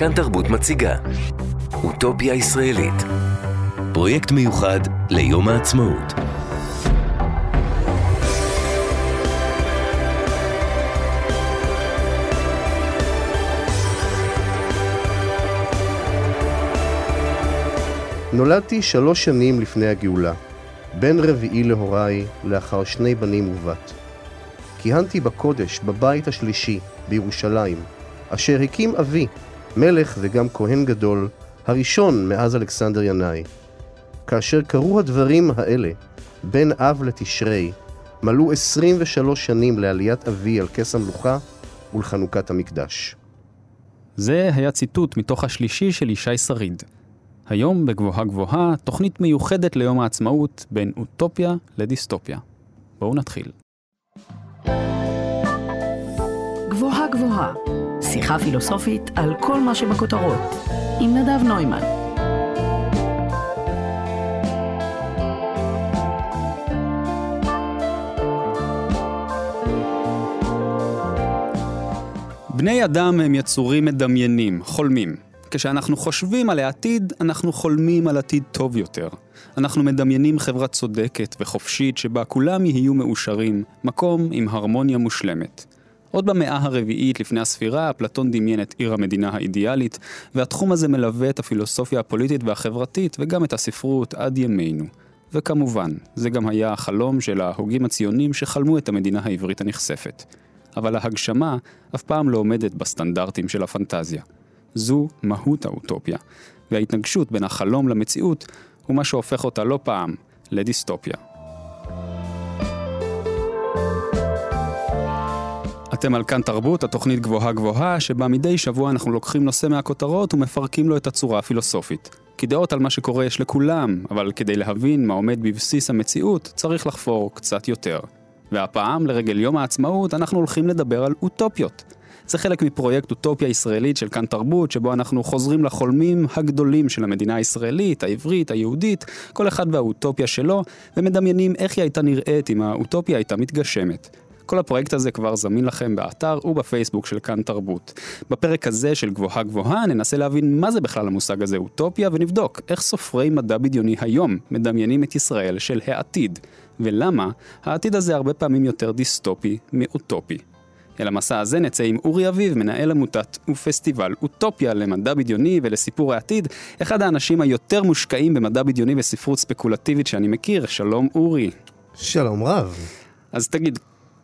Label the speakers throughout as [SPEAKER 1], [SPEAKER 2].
[SPEAKER 1] כאן תרבות מציגה. אוטופיה ישראלית. פרויקט מיוחד ליום העצמאות.
[SPEAKER 2] נולדתי שלוש שנים לפני הגאולה, בן רביעי להוריי, לאחר שני בנים ובת. כיהנתי בקודש, בבית השלישי, בירושלים, אשר הקים אבי, מלך וגם כהן גדול, הראשון מאז אלכסנדר ינאי. כאשר קרו הדברים האלה, בין אב לתשרי, מלאו 23 שנים לעליית אבי על כס המלוכה ולחנוכת המקדש.
[SPEAKER 3] זה היה ציטוט מתוך השלישי של ישי שריד. היום בגבוהה גבוהה, תוכנית מיוחדת ליום העצמאות בין אוטופיה לדיסטופיה. בואו נתחיל.
[SPEAKER 4] גבוהה גבוהה, שיחה פילוסופית על כל מה שבכותרות, עם נדב נוימן.
[SPEAKER 3] בני אדם הם יצורים מדמיינים, חולמים. כשאנחנו חושבים על העתיד, אנחנו חולמים על עתיד טוב יותר. אנחנו מדמיינים חברה צודקת וחופשית שבה כולם יהיו מאושרים, מקום עם הרמוניה מושלמת. עוד במאה הרביעית לפני הספירה, אפלטון דמיין את עיר המדינה האידיאלית, והתחום הזה מלווה את הפילוסופיה הפוליטית והחברתית וגם את הספרות עד ימינו. וכמובן, זה גם היה החלום של ההוגים הציונים שחלמו את המדינה העברית הנכספת. אבל ההגשמה אף פעם לא עומדת בסטנדרטים של הפנטזיה. זו מהות האוטופיה, וההתנגשות בין החלום למציאות הוא מה שהופך אותה לא פעם לדיסטופיה. אתם על כאן תרבות, התוכנית גבוהה גבוהה, שבה מדי שבוע אנחנו לוקחים נושא מהכותרות ומפרקים לו את הצורה הפילוסופית. כי דעות על מה שקורה יש לכולם, אבל כדי להבין מה עומד בבסיס המציאות, צריך לחפור קצת יותר. והפעם, לרגל יום העצמאות, אנחנו הולכים לדבר על אוטופיות. זה חלק מפרויקט אוטופיה ישראלית של כאן תרבות, שבו אנחנו חוזרים לחולמים הגדולים של המדינה הישראלית, העברית, היהודית, כל אחד והאוטופיה שלו, ומדמיינים איך היא הייתה נראית אם האוטופיה הייתה מתגשמת. כל הפרויקט הזה כבר זמין לכם באתר ובפייסבוק של כאן תרבות. בפרק הזה של גבוהה גבוהה ננסה להבין מה זה בכלל המושג הזה אוטופיה ונבדוק איך סופרי מדע בדיוני היום מדמיינים את ישראל של העתיד, ולמה העתיד הזה הרבה פעמים יותר דיסטופי מאוטופי. אל המסע הזה נצא עם אורי אביב, מנהל עמותת ופסטיבל אוטופיה למדע בדיוני ולסיפור העתיד, אחד האנשים היותר מושקעים במדע בדיוני וספרות ספקולטיבית שאני מכיר. שלום אורי.
[SPEAKER 2] שלום רב.
[SPEAKER 3] אז תגיד,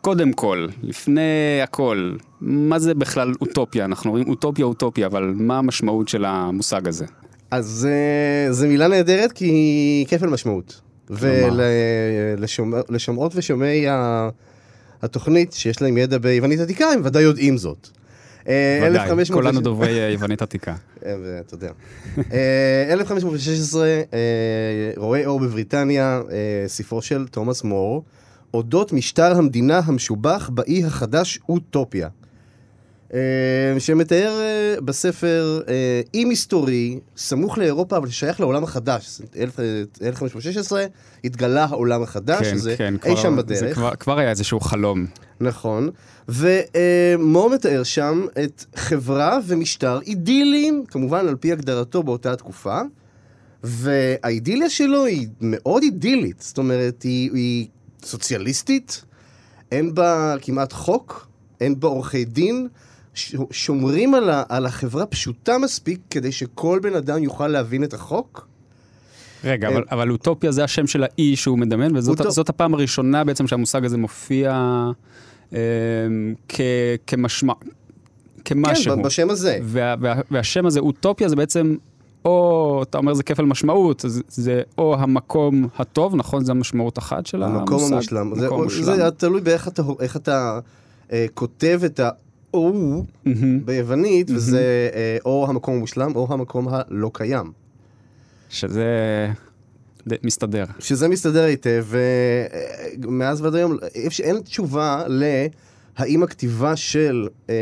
[SPEAKER 3] קודם כל, לפני הכל, מה זה בכלל אוטופיה? אנחנו רואים אוטופיה אוטופיה, אבל מה המשמעות של המושג הזה?
[SPEAKER 2] אז uh, זו מילה נהדרת כי היא כפל משמעות. ולשומעות ושומעי התוכנית שיש להם ידע ביוונית עתיקה, הם ודאי יודעים זאת.
[SPEAKER 3] ודאי, כולנו דוברי יוונית עתיקה.
[SPEAKER 2] אתה יודע. 1516, רואה אור בבריטניה, ספרו של תומאס מור, אודות משטר המדינה המשובח באי החדש אוטופיה. שמתאר בספר אי מסתורי, סמוך לאירופה, אבל שייך לעולם החדש. 1516 התגלה העולם החדש,
[SPEAKER 3] כן,
[SPEAKER 2] זה
[SPEAKER 3] כן,
[SPEAKER 2] אי
[SPEAKER 3] כבר,
[SPEAKER 2] שם בדרך.
[SPEAKER 3] זה כבר, כבר היה איזשהו חלום.
[SPEAKER 2] נכון, ומור מתאר שם את חברה ומשטר אידיליים, כמובן על פי הגדרתו באותה תקופה, והאידיליה שלו היא מאוד אידילית, זאת אומרת, היא, היא סוציאליסטית, אין בה כמעט חוק, אין בה עורכי דין, שומרים על, ה- על החברה פשוטה מספיק כדי שכל בן אדם יוכל להבין את החוק.
[SPEAKER 3] רגע,
[SPEAKER 2] אה,
[SPEAKER 3] אבל, אבל אוטופיה זה השם של האי שהוא מדמיין, וזאת
[SPEAKER 2] אוטופ-
[SPEAKER 3] הפעם הראשונה בעצם שהמושג הזה מופיע אה, כ, כמשמע, כמשהו.
[SPEAKER 2] כן, בשם הזה.
[SPEAKER 3] וה, וה, והשם הזה, אוטופיה, זה בעצם, או, אתה אומר זה כפל משמעות, זה, זה או המקום הטוב, נכון? זו המשמעות אחת של המושג.
[SPEAKER 2] המקום המושלם. זה,
[SPEAKER 3] מושלם.
[SPEAKER 2] זה תלוי באיך אתה, איך אתה אה, כותב את ה-O
[SPEAKER 3] מהמם.
[SPEAKER 2] ביוונית, וזה אה, או המקום המושלם או המקום הלא קיים.
[SPEAKER 3] שזה מסתדר.
[SPEAKER 2] שזה מסתדר היטב, ומאז ועד היום אין תשובה להאם הכתיבה של אה,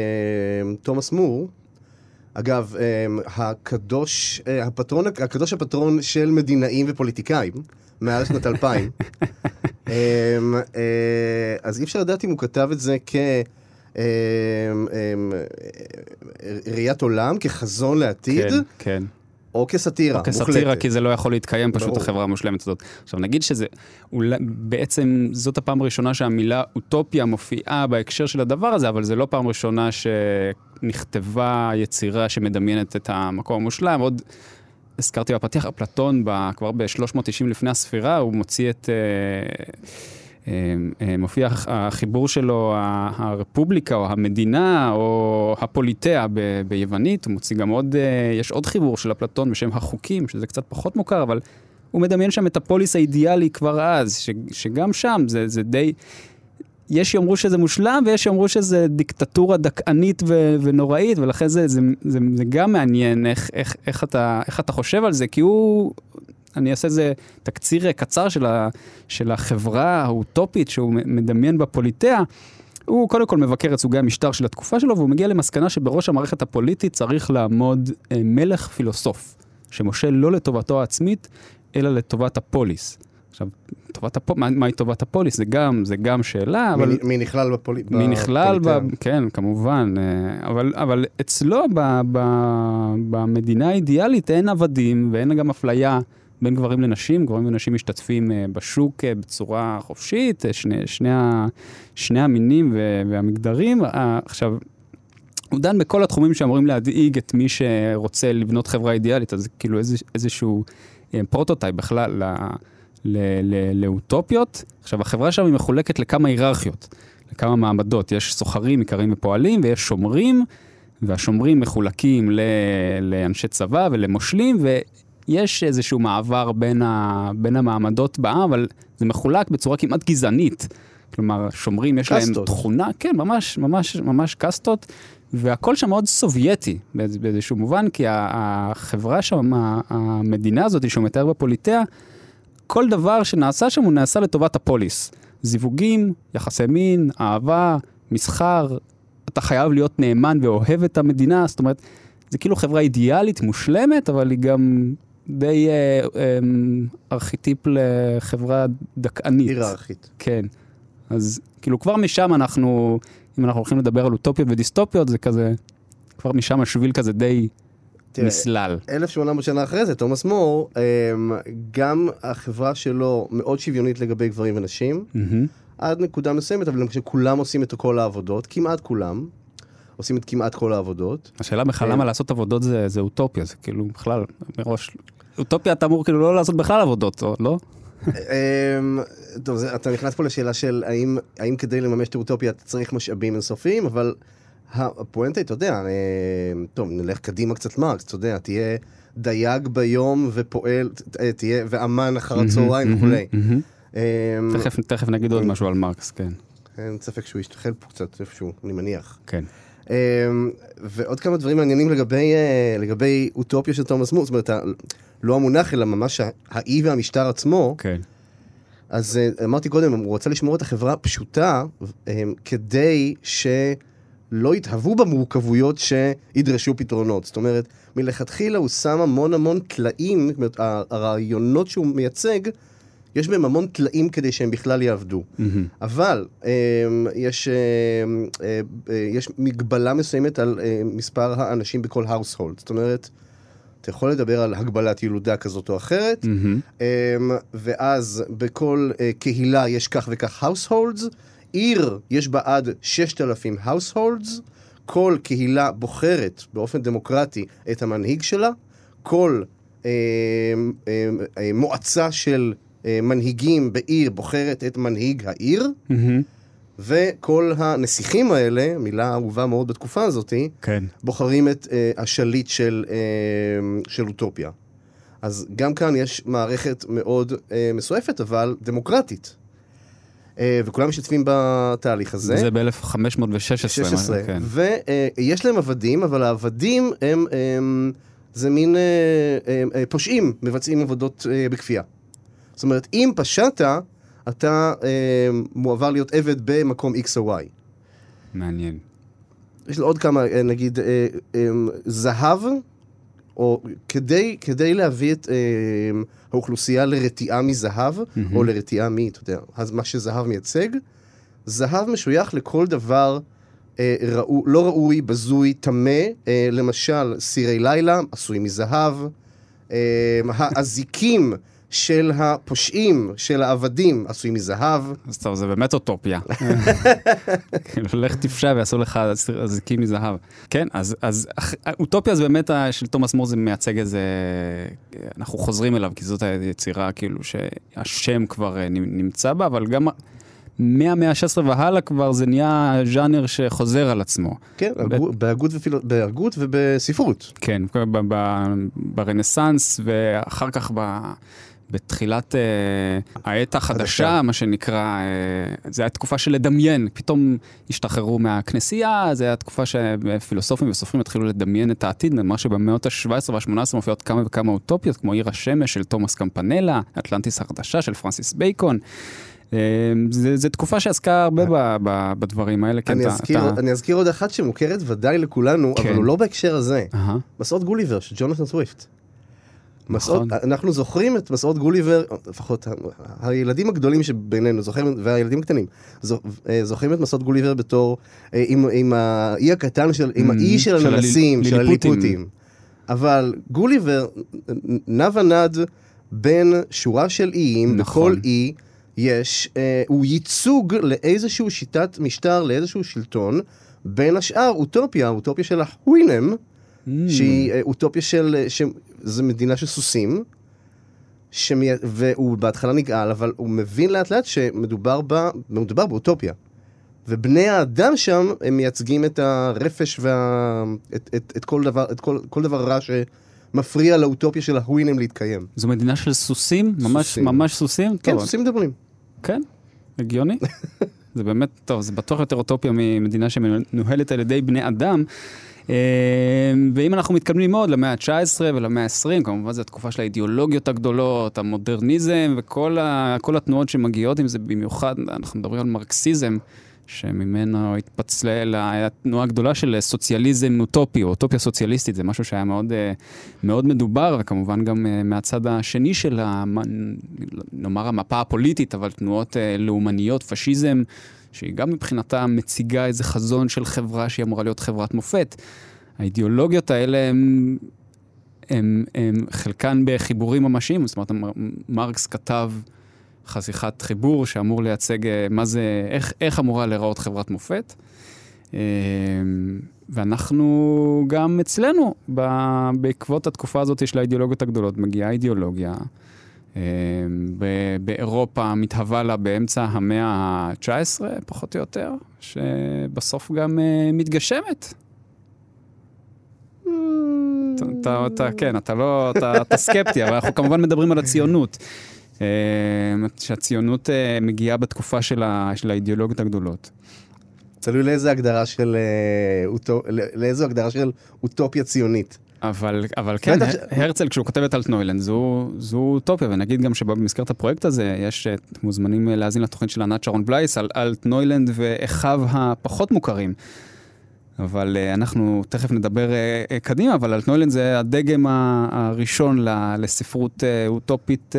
[SPEAKER 2] תומאס מור, אגב, אה, הקדוש, אה, הפטרון, הקדוש הפטרון של מדינאים ופוליטיקאים, מעל שנת 2000, אה, אז אי אפשר לדעת אם הוא כתב את זה כ... כראיית עולם, כחזון לעתיד,
[SPEAKER 3] כן, כן.
[SPEAKER 2] או כסאטירה,
[SPEAKER 3] או כסאטירה,
[SPEAKER 2] מוחלטת.
[SPEAKER 3] כי זה לא יכול להתקיים פשוט
[SPEAKER 2] ברור.
[SPEAKER 3] החברה המושלמת הזאת. עכשיו נגיד שזה, אולי, בעצם זאת הפעם הראשונה שהמילה אוטופיה מופיעה בהקשר של הדבר הזה, אבל זה לא פעם ראשונה שנכתבה יצירה שמדמיינת את המקום המושלם. עוד הזכרתי בפתיח, אפלטון כבר ב-390 לפני הספירה, הוא מוציא את... אה, אה, מופיע החיבור שלו, הרפובליקה או המדינה או הפוליטאה ב- ביוונית, הוא מוציא גם עוד, אה, יש עוד חיבור של אפלטון בשם החוקים, שזה קצת פחות מוכר, אבל הוא מדמיין שם את הפוליס האידיאלי כבר אז, ש- שגם שם זה, זה די... יש שיאמרו שזה מושלם ויש שיאמרו שזה דיקטטורה דכאנית ו- ונוראית, ולכן זה, זה, זה, זה גם מעניין איך, איך, איך, אתה, איך אתה חושב על זה, כי הוא, אני אעשה איזה תקציר קצר של, ה, של החברה האוטופית שהוא מדמיין בפוליטאה. הוא קודם כל מבקר את סוגי המשטר של התקופה שלו, והוא מגיע למסקנה שבראש המערכת הפוליטית צריך לעמוד אה, מלך פילוסוף, שמושל לא לטובתו העצמית, אלא לטובת הפוליס. עכשיו, טובת הפ... מה, מהי טובת הפוליס? זה גם, זה גם שאלה, אבל...
[SPEAKER 2] מי, מי נכלל בפולי...
[SPEAKER 3] מי נכלל, ב... כן, כמובן, אה, אבל, אבל אצלו, ב... ב... במדינה האידיאלית, אין עבדים ואין גם אפליה בין גברים לנשים. גברים ונשים משתתפים אה, בשוק אה, בצורה חופשית, אה, שני, שני. שני המינים. והמגדרים. עכשיו, הוא דן בכל התחומים שאמורים להדאיג את מי שרוצה לבנות חברה אידיאלית, אז כאילו איזה, איזשהו prototype בכלל ל, ל, ל, לאוטופיות. עכשיו, החברה שם היא מחולקת לכמה היררכיות, לכמה מעמדות. יש סוחרים, איכרים ופועלים, ויש שומרים, והשומרים מחולקים ל, לאנשי צבא ולמושלים, ויש איזשהו מעבר בין, ה, בין המעמדות בעם, אבל זה מחולק בצורה כמעט גזענית. כלומר, שומרים יש להם
[SPEAKER 2] קסטות.
[SPEAKER 3] תכונה, כן, ממש, ממש, ממש קסטות, והכל שם מאוד סובייטי באיז- באיזשהו מובן, כי החברה שם, המדינה הזאת שהוא מתאר בפוליטאה, כל דבר שנעשה שם הוא נעשה לטובת הפוליס. זיווגים, יחסי מין, אהבה, מסחר, אתה חייב להיות נאמן ואוהב את המדינה, זאת אומרת, זה כאילו חברה אידיאלית, מושלמת, אבל היא גם די אה, אה, ארכיטיפ לחברה דכאנית.
[SPEAKER 2] היררכית.
[SPEAKER 3] כן. אז כאילו כבר משם אנחנו, אם אנחנו הולכים לדבר על אוטופיות ודיסטופיות, זה כזה, כבר משם השביל כזה די
[SPEAKER 2] תראה,
[SPEAKER 3] נסלל.
[SPEAKER 2] 1800 שנה אחרי זה, תומאס מור, אמ, גם החברה שלו מאוד שוויונית לגבי גברים ונשים,
[SPEAKER 3] מהמם.
[SPEAKER 2] עד נקודה מסוימת, אבל למשל כולם עושים את כל העבודות, כמעט כולם, עושים את כמעט כל העבודות.
[SPEAKER 3] השאלה בכלל
[SPEAKER 2] כן.
[SPEAKER 3] למה לעשות עבודות זה, זה אוטופיה, זה כאילו בכלל מראש, אוטופיה אתה אמור כאילו לא לעשות בכלל עבודות, לא?
[SPEAKER 2] אמ, טוב, אתה נכנס פה לשאלה של האם, האם כדי לממש את האוטופיה אתה צריך משאבים אינסופיים, אבל הפואנטה, אתה יודע, טוב, נלך קדימה קצת מרקס, אתה יודע, תהיה דייג ביום ופועל, ת- תהיה, ואמן אחר הצהריים וכולי. אמ,
[SPEAKER 3] תכף נגיד עוד משהו על מרקס, כן.
[SPEAKER 2] אין ספק שהוא ישתחל פה קצת איפשהו, אני מניח.
[SPEAKER 3] כן.
[SPEAKER 2] אמ, ועוד כמה דברים מעניינים לגבי, אה, לגבי אוטופיה של תומאס מור, זאת אומרת, לא המונח, אלא ממש האי והמשטר עצמו.
[SPEAKER 3] כן.
[SPEAKER 2] אז אה, אמרתי קודם, הוא רוצה לשמור את החברה פשוטה, אמ, כדי שלא יתהוו במורכבויות שידרשו פתרונות. זאת אומרת, מלכתחילה הוא שם המון המון טלאים, זאת אומרת, הרעיונות שהוא מייצג, יש בהם המון טלאים כדי שהם בכלל יעבדו.
[SPEAKER 3] מהמם.
[SPEAKER 2] אבל אמ, יש, אמ, אה, אה, יש מגבלה מסוימת על אה, מספר האנשים בכל household. זאת אומרת, אתה יכול לדבר על הגבלת ילודה כזאת או אחרת. אמ, ואז בכל אה, קהילה יש כך וכך households, עיר יש בה עד 6,000 households, כל קהילה בוחרת באופן דמוקרטי את המנהיג שלה, כל אה, אה, אה, מועצה של מנהיגים בעיר בוחרת את מנהיג העיר,
[SPEAKER 3] מהמם.
[SPEAKER 2] וכל הנסיכים האלה, מילה אהובה מאוד בתקופה הזאתי,
[SPEAKER 3] כן.
[SPEAKER 2] בוחרים את אה, השליט של, אה, של אוטופיה. אז גם כאן יש מערכת מאוד אה, מסועפת, אבל דמוקרטית. אה, וכולם משתתפים בתהליך הזה.
[SPEAKER 3] זה ב-1516.
[SPEAKER 2] 16.
[SPEAKER 3] כן.
[SPEAKER 2] ויש להם עבדים, אבל העבדים הם, הם זה מין אה, אה, אה, פושעים, מבצעים עבודות אה, בכפייה. זאת אומרת, אם פשעת, אתה אה, מועבר להיות עבד במקום X או Y.
[SPEAKER 3] מעניין.
[SPEAKER 2] יש לו עוד כמה, אה, נגיד, אה, אה, זהב, או כדי, כדי להביא את אה, האוכלוסייה לרתיעה מזהב,
[SPEAKER 3] מהמם.
[SPEAKER 2] או לרתיעה מ, אתה יודע, אז מה שזהב מייצג, זהב משוייך לכל דבר אה, ראו, לא ראוי, בזוי, טמא, אה, למשל סירי לילה, עשויים מזהב, אה, האזיקים של הפושעים, של העבדים, עשויים מזהב.
[SPEAKER 3] אז טוב, זה באמת אוטופיה. כאילו, לך תפשע ויעשו לך אזיקים מזהב. כן, אז, אז אוטופיה זה באמת, של תומאס מור זה מייצג איזה, אנחנו חוזרים אליו, כי זאת היצירה כאילו שהשם כבר אה, נמצא בה, אבל גם מהמאה ה-16 והלאה כבר זה נהיה ז'אנר שחוזר על עצמו.
[SPEAKER 2] כן, בהגות, ופיל... בהגות ובספרות.
[SPEAKER 3] כן, ברנסאנס ואחר כך ב... בתחילת uh, העת החדשה, מה שנקרא, uh, זה הייתה תקופה של לדמיין, פתאום השתחררו מהכנסייה, זו הייתה תקופה שפילוסופים וסופרים התחילו לדמיין את העתיד, מה שבמאות ה-17 וה-18 מופיעות כמה וכמה אוטופיות, כמו עיר השמש של תומאס קמפנלה, אטלנטיס החדשה של פרנסיס בייקון. זו תקופה שעסקה הרבה ב, ב, בדברים האלה.
[SPEAKER 2] כן, אני, אזכיר, אתה... אני אזכיר עוד אחת שמוכרת ודאי לכולנו, כן. אבל הוא לא בהקשר הזה. Uh-huh. מסעות גוליבר של ג'ונתן סוויפט. מסעות, נכון. אנחנו זוכרים את מסעות גוליבר, לפחות הילדים הגדולים שבינינו זוכרים, והילדים הקטנים, אה, זוכרים את מסעות גוליבר בתור, אה, עם, עם האי הקטן, של, עם האי של הננסים, של הליפוטים. אבל גוליבר נע ונד בין שורה של איים, נכון. בכל אי יש, אה, הוא ייצוג לאיזשהו שיטת משטר, לאיזשהו שלטון, בין השאר אוטופיה, אוטופיה של החווינם, mm. שהיא אה, אוטופיה של, זו מדינה של סוסים, שמי... והוא בהתחלה נגעל, אבל הוא מבין לאט לאט שמדובר בה, מדובר באוטופיה. ובני האדם שם, הם מייצגים את הרפש וה... את, את, את כל דבר, את כל, כל דבר רע שמפריע לאוטופיה של ההווינים להתקיים.
[SPEAKER 3] זו מדינה של סוסים? ממש סוסים. ממש סוסים?
[SPEAKER 2] כן, טוב. סוסים מדברים.
[SPEAKER 3] כן, הגיוני. זה באמת, טוב, זה בטוח יותר אוטופיה ממדינה שמנוהלת על ידי בני אדם. אה, ואם אנחנו מתקדמים מאוד למאה ה-19 ולמאה ה-20, כמובן זו התקופה של האידיאולוגיות הגדולות, המודרניזם וכל ה, התנועות שמגיעות עם זה, במיוחד, אנחנו מדברים על מרקסיזם. שממנו התפצלל, התנועה הגדולה של סוציאליזם אוטופי, או אוטופיה סוציאליסטית, זה משהו שהיה מאוד, אה, מאוד מדובר, וכמובן גם אה, מהצד השני של, נאמר, המפה הפוליטית, אבל תנועות לאומניות, פשיזם, שהיא גם מבחינתה מציגה איזה חזון של חברה שהיא אמורה להיות חברת מופת. האידיאולוגיות האלה הם, הם, הם חלקן בחיבורים ממשיים, זאת אומרת, מרקס כתב חשיכת חיבור שאמור לייצג אה, מה זה, איך, איך אמורה להיראות חברת מופת. אה, ואנחנו גם אצלנו, בעקבות התקופה הזאת של האידיאולוגיות הגדולות, מגיעה אידיאולוגיה באירופה מתהווה לה באמצע המאה ה-19, פחות או יותר, שבסוף גם אה, מתגשמת. אתה, אתה, כן, אתה לא, אתה, אתה סקפטי, אבל אנחנו כמובן מדברים על הציונות. אמ, שהציונות אה, מגיעה בתקופה של, ה, של האידיאולוגיות הגדולות.
[SPEAKER 2] תלוי לאיזה הגדרה של, אה, לאיזו הגדרה של אוטופיה ציונית.
[SPEAKER 3] אבל, אבל כן, הרצל, כשהוא כותב את אלטנוילנד, זו, זו אוטופיה, ונגיד גם שבמסגרת הפרויקט הזה, יש, אה, מוזמנים אה, להאזין לתוכנית של ענת שרון בלייס על אלטנוילנד ואחיו הפחות מוכרים. אבל אנחנו תכף נדבר קדימה, אבל אלטנוילנד זה הדגם הראשון לספרות אוטופית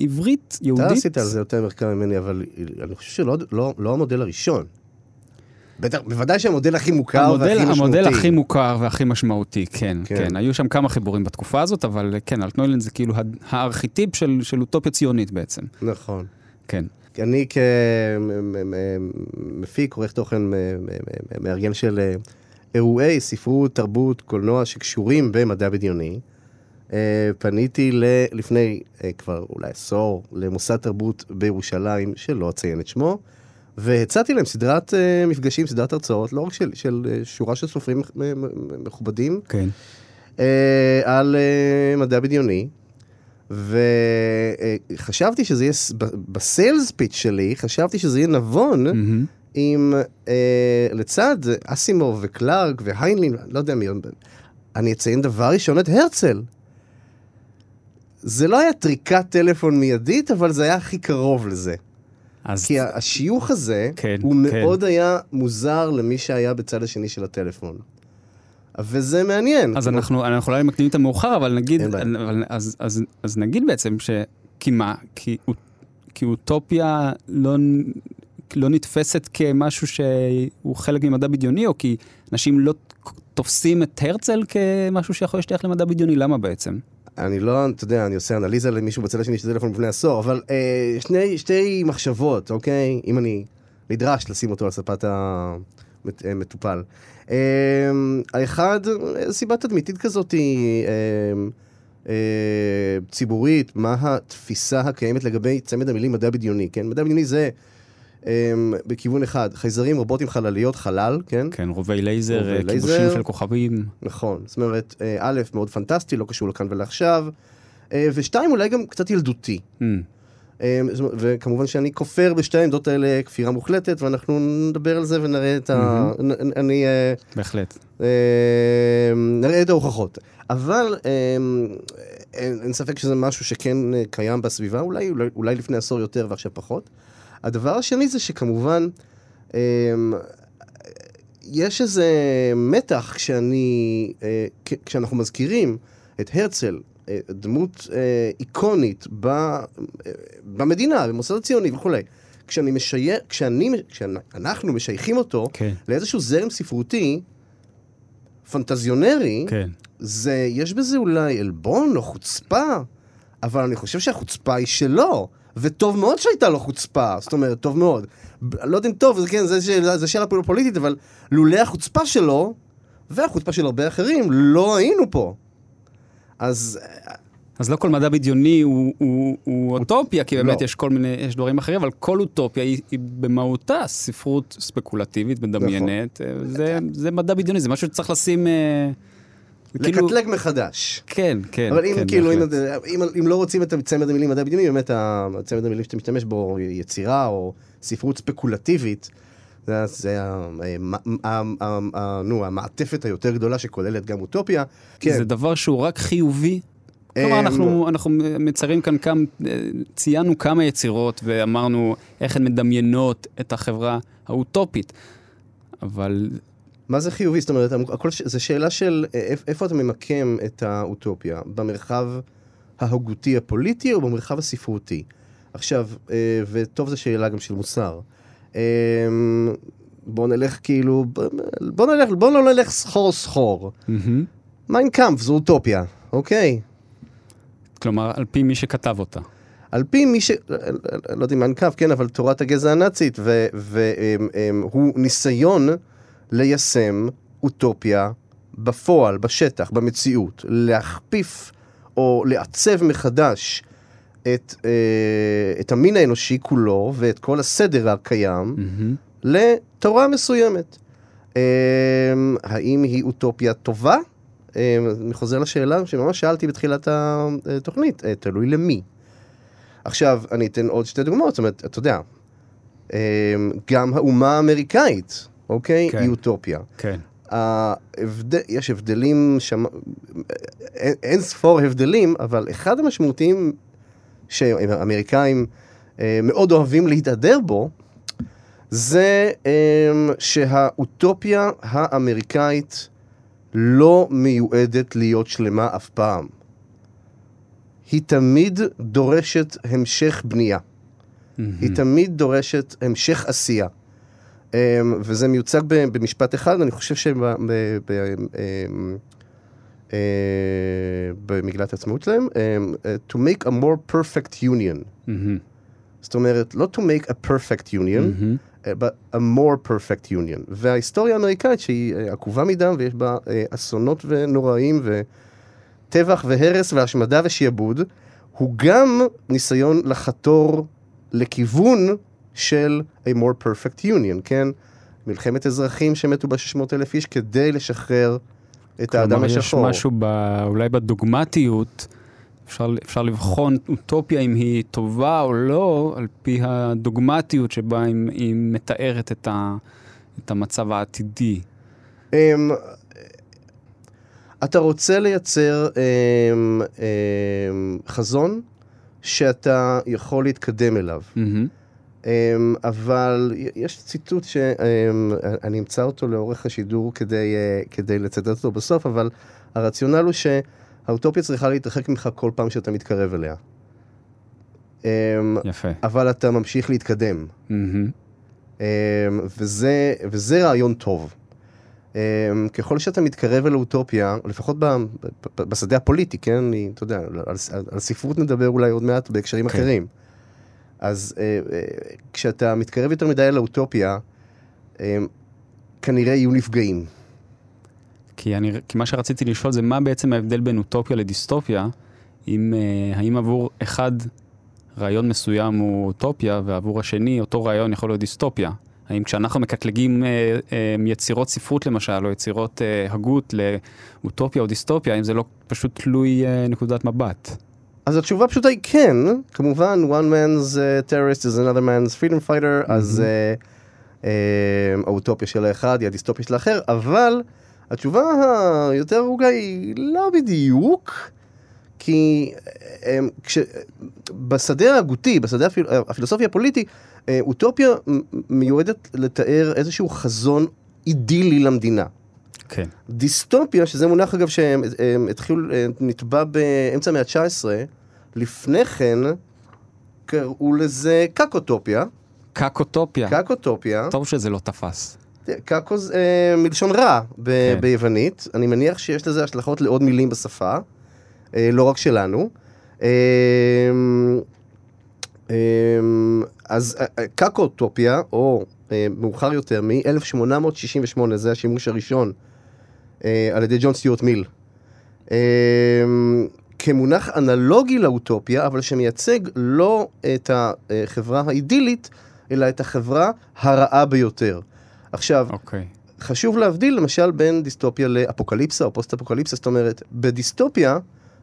[SPEAKER 3] עברית, יהודית.
[SPEAKER 2] אתה עשית על זה יותר מחקר ממני, אבל אני חושב שלא לא, לא המודל הראשון. בטח, בוודאי שהמודל הכי מוכר המודל, והכי משמעותי.
[SPEAKER 3] המודל הכי מוכר והכי משמעותי, כן, כן, כן. היו שם כמה חיבורים בתקופה הזאת, אבל כן, אלטנוילנד זה כאילו הארכיטיפ של, של אוטופיה ציונית בעצם.
[SPEAKER 2] נכון.
[SPEAKER 3] כן.
[SPEAKER 2] אני כמפיק, עורך תוכן, מארגן של אה, אירועי ספרות, תרבות, קולנוע שקשורים במדע בדיוני, אה, פניתי לפני אה, כבר אולי עשור למוסד תרבות בירושלים, שלא אציין את שמו, והצעתי להם סדרת uh, מפגשים, סדרת הרצאות, לא רק של, של uh, שורה של סופרים מכובדים,
[SPEAKER 3] כן.
[SPEAKER 2] uh, על uh, מדע בדיוני, וחשבתי uh, שזה יהיה, בסיילס פיץ' שלי, חשבתי שזה יהיה נבון, mm-hmm. אם uh, לצד אסימוב וקלארק והיינלין, לא יודע מי, אני אציין דבר ראשון את הרצל. זה לא היה טריקת טלפון מיידית, אבל זה היה הכי קרוב לזה. אז... כי השיוך הזה, כן, הוא כן. מאוד היה מוזר למי שהיה בצד השני של הטלפון. וזה מעניין.
[SPEAKER 3] אז אנחנו, אנחנו אולי מקדימים את המאוחר, אבל נגיד, אבל, אז, אז, אז נגיד בעצם ש... כי מה? כי, כי אוטופיה לא... לא נתפסת כמשהו שהוא חלק ממדע בדיוני, או כי אנשים לא תופסים את הרצל כמשהו שיכול להשתייך למדע בדיוני? למה בעצם?
[SPEAKER 2] אני לא, אתה יודע, אני עושה אנליזה למישהו בצד השני של טלפון לפני עשור, אבל אה, שני, שתי מחשבות, אוקיי? אם אני נדרש לשים אותו על ספת המטופל. אה, האחד, סיבה תדמיתית כזאת היא... אה, אה, ציבורית, מה התפיסה הקיימת לגבי צמד המילים מדע בדיוני, כן? מדע בדיוני זה אה, בכיוון אחד, חייזרים, רובוטים, חלליות, חלל, כן?
[SPEAKER 3] כן, רובי לייזר, רובי כיבושים של כוכבים.
[SPEAKER 2] נכון, זאת אומרת, אה, א', מאוד פנטסטי, לא קשור לכאן ולעכשיו, אה, ושתיים, אולי גם קצת ילדותי. Mm. אה, וכמובן שאני כופר בשתי העמדות האלה כפירה מוחלטת, ואנחנו נדבר על זה ונראה את ה... אני...
[SPEAKER 3] אה, בהחלט.
[SPEAKER 2] אה, נראה את ההוכחות. אבל אין, אין ספק שזה משהו שכן קיים בסביבה, אולי, אולי, אולי לפני עשור יותר ועכשיו פחות. הדבר השני זה שכמובן, יש איזה מתח כשאני, כשאנחנו מזכירים את הרצל אה, דמות אה, איקונית ב, אה, במדינה, במוסד הציוני וכולי. כשאני משייר, כשאני, כשאנחנו משייכים אותו כן. לאיזשהו זרם ספרותי, פנטזיונרי, כן. זה, יש בזה אולי עלבון או חוצפה, אבל אני חושב שהחוצפה היא שלו, וטוב מאוד שהייתה לו חוצפה, זאת אומרת, טוב מאוד. לא יודע אם טוב, זה כן, זה שאלה, זה שאלה פוליטית, אבל לולא החוצפה שלו, והחוצפה של הרבה אחרים, לא היינו פה. אז...
[SPEAKER 3] אז לא כל מדע בדיוני הוא, הוא, הוא אוטופיה, כי באמת לא. יש כל מיני, יש דברים אחרים, אבל כל אוטופיה היא, היא במהותה ספרות ספקולטיבית, מדמיינת. נכון. זה, זה מדע בדיוני, זה משהו שצריך לשים... אה,
[SPEAKER 2] כאילו- לקטלג. מחדש.
[SPEAKER 3] כן, כן.
[SPEAKER 2] אבל אם כן, כאילו, אם, אם, אם לא רוצים את צמד המילים מדע בדיוני, באמת הצמד המילים שאתה משתמש בו, יצירה או ספרות ספקולטיבית, זה, זה נו, המעטפת היותר גדולה שכוללת גם אוטופיה.
[SPEAKER 3] כן. זה דבר שהוא רק חיובי? כלומר, אמ, אנחנו, אנחנו מציירים כאן כמה, ציינו כמה יצירות ואמרנו איך הן מדמיינות את החברה האוטופית, אבל...
[SPEAKER 2] מה זה חיובי? זאת אומרת, הכל, זו שאלה של איפה אתה ממקם את האוטופיה, במרחב ההוגותי הפוליטי או במרחב הספרותי? עכשיו, אה, וטוב זו שאלה גם של מוסר. אמ, בוא נלך כאילו, בוא נלך, בוא לא נלך סחור סחור. מיינקאמפ זו אוטופיה, אוקיי?
[SPEAKER 3] כלומר, על פי מי שכתב אותה.
[SPEAKER 2] על פי מי ש... לא יודע אם מיינקאמפ, כן, אבל תורת הגזע הנאצית, והוא ניסיון ליישם אוטופיה בפועל, בשטח, במציאות, להכפיף או לעצב מחדש את, אה, את המין האנושי כולו ואת כל הסדר הקיים mm-hmm. לתורה מסוימת. אה, האם היא אוטופיה טובה? אה, אני חוזר לשאלה שממש שאלתי בתחילת התוכנית, אה, תלוי למי. עכשיו, אני אתן עוד שתי דוגמאות, זאת אומרת, אתה יודע, אה, גם האומה האמריקאית, אוקיי? כן. היא אוטופיה.
[SPEAKER 3] כן.
[SPEAKER 2] ההבד... יש הבדלים, שם... אין, אין ספור הבדלים, אבל אחד המשמעותיים שהאמריקאים אה, מאוד אוהבים להתהדר בו, זה אה, שהאוטופיה האמריקאית לא מיועדת להיות שלמה אף פעם. היא תמיד דורשת המשך בנייה. Mm-hmm. היא תמיד דורשת המשך עשייה. Um, וזה מיוצג במשפט אחד, אני חושב אה, במגילת העצמאות שלהם, uh, to make a more perfect union. Mm-hmm. זאת אומרת, לא to make a perfect union, mm-hmm. uh, but a more perfect union. וההיסטוריה האמריקאית, שהיא עקובה מדם ויש בה אסונות ונוראים וטבח והרס והשמדה ושעבוד, הוא גם ניסיון לחתור לכיוון של a more perfect union, כן? מלחמת אזרחים שמתו ב-600 אלף איש כדי לשחרר את האדם השחור.
[SPEAKER 3] כלומר, יש משהו ב, אולי בדוגמטיות, אפשר, אפשר לבחון אוטופיה אם היא טובה או לא, על פי הדוגמטיות שבה היא, היא מתארת את, ה, את המצב העתידי. Um,
[SPEAKER 2] אתה רוצה לייצר um, um, חזון שאתה יכול להתקדם אליו. Mm-hmm. Um, אבל יש ציטוט שאני אמצא אותו לאורך השידור כדי, uh, כדי לצטט אותו בסוף, אבל הרציונל הוא שהאוטופיה צריכה להתרחק ממך כל פעם שאתה מתקרב אליה.
[SPEAKER 3] Um, יפה.
[SPEAKER 2] אבל אתה ממשיך להתקדם. Mm-hmm. אמ, וזה, וזה רעיון טוב. אמ, ככל שאתה מתקרב אל האוטופיה, לפחות ב, ב, בשדה הפוליטי, כן? אני, אתה יודע, על, על, על ספרות נדבר אולי עוד מעט בהקשרים
[SPEAKER 3] כן.
[SPEAKER 2] אחרים. אז אה, אה, כשאתה מתקרב יותר מדי אל האוטופיה, אה, כנראה יהיו נפגעים.
[SPEAKER 3] כי, אני, כי מה שרציתי לשאול זה מה בעצם ההבדל בין אוטופיה לדיסטופיה, אם, אה, האם עבור אחד רעיון מסוים הוא אוטופיה, ועבור השני אותו רעיון יכול להיות דיסטופיה. האם כשאנחנו מקטלגים אה, אה, יצירות ספרות למשל, או יצירות אה, הגות לאוטופיה או דיסטופיה, האם זה לא פשוט תלוי אה, נקודת מבט?
[SPEAKER 2] אז התשובה הפשוטה היא כן, כמובן, one man's uh, terrorist is another man's freedom fighter, אז uh, uh, האוטופיה של האחד היא הדיסטופיה של האחר, אבל התשובה היותר ארוכה היא לא בדיוק, כי um, כש, בשדה ההגותי, בשדה הפיל, הפילוסופיה הפוליטי, uh, אוטופיה מיועדת לתאר איזשהו חזון אידילי למדינה.
[SPEAKER 3] כן.
[SPEAKER 2] דיסטופיה, שזה מונח אגב שהתחיל, נטבע באמצע המאה ה-19, לפני כן קראו לזה קקוטופיה.
[SPEAKER 3] קקוטופיה.
[SPEAKER 2] קקוטופיה.
[SPEAKER 3] טוב שזה לא תפס.
[SPEAKER 2] קקו זה אה, מלשון רע ב-
[SPEAKER 3] כן.
[SPEAKER 2] ביוונית. אני מניח שיש לזה השלכות לעוד מילים בשפה, אה, לא רק שלנו. אה, אה, אז אה, אה, קקוטופיה, או אה, מאוחר יותר, מ-1868, זה השימוש הראשון אה, על ידי ג'ון סטיוארט מיל. אה, כמונח אנלוגי לאוטופיה, אבל שמייצג לא את החברה האידילית, אלא את החברה הרעה ביותר. עכשיו,
[SPEAKER 3] אוקיי.
[SPEAKER 2] חשוב להבדיל למשל בין דיסטופיה לאפוקליפסה או פוסט-אפוקליפסה, זאת אומרת, בדיסטופיה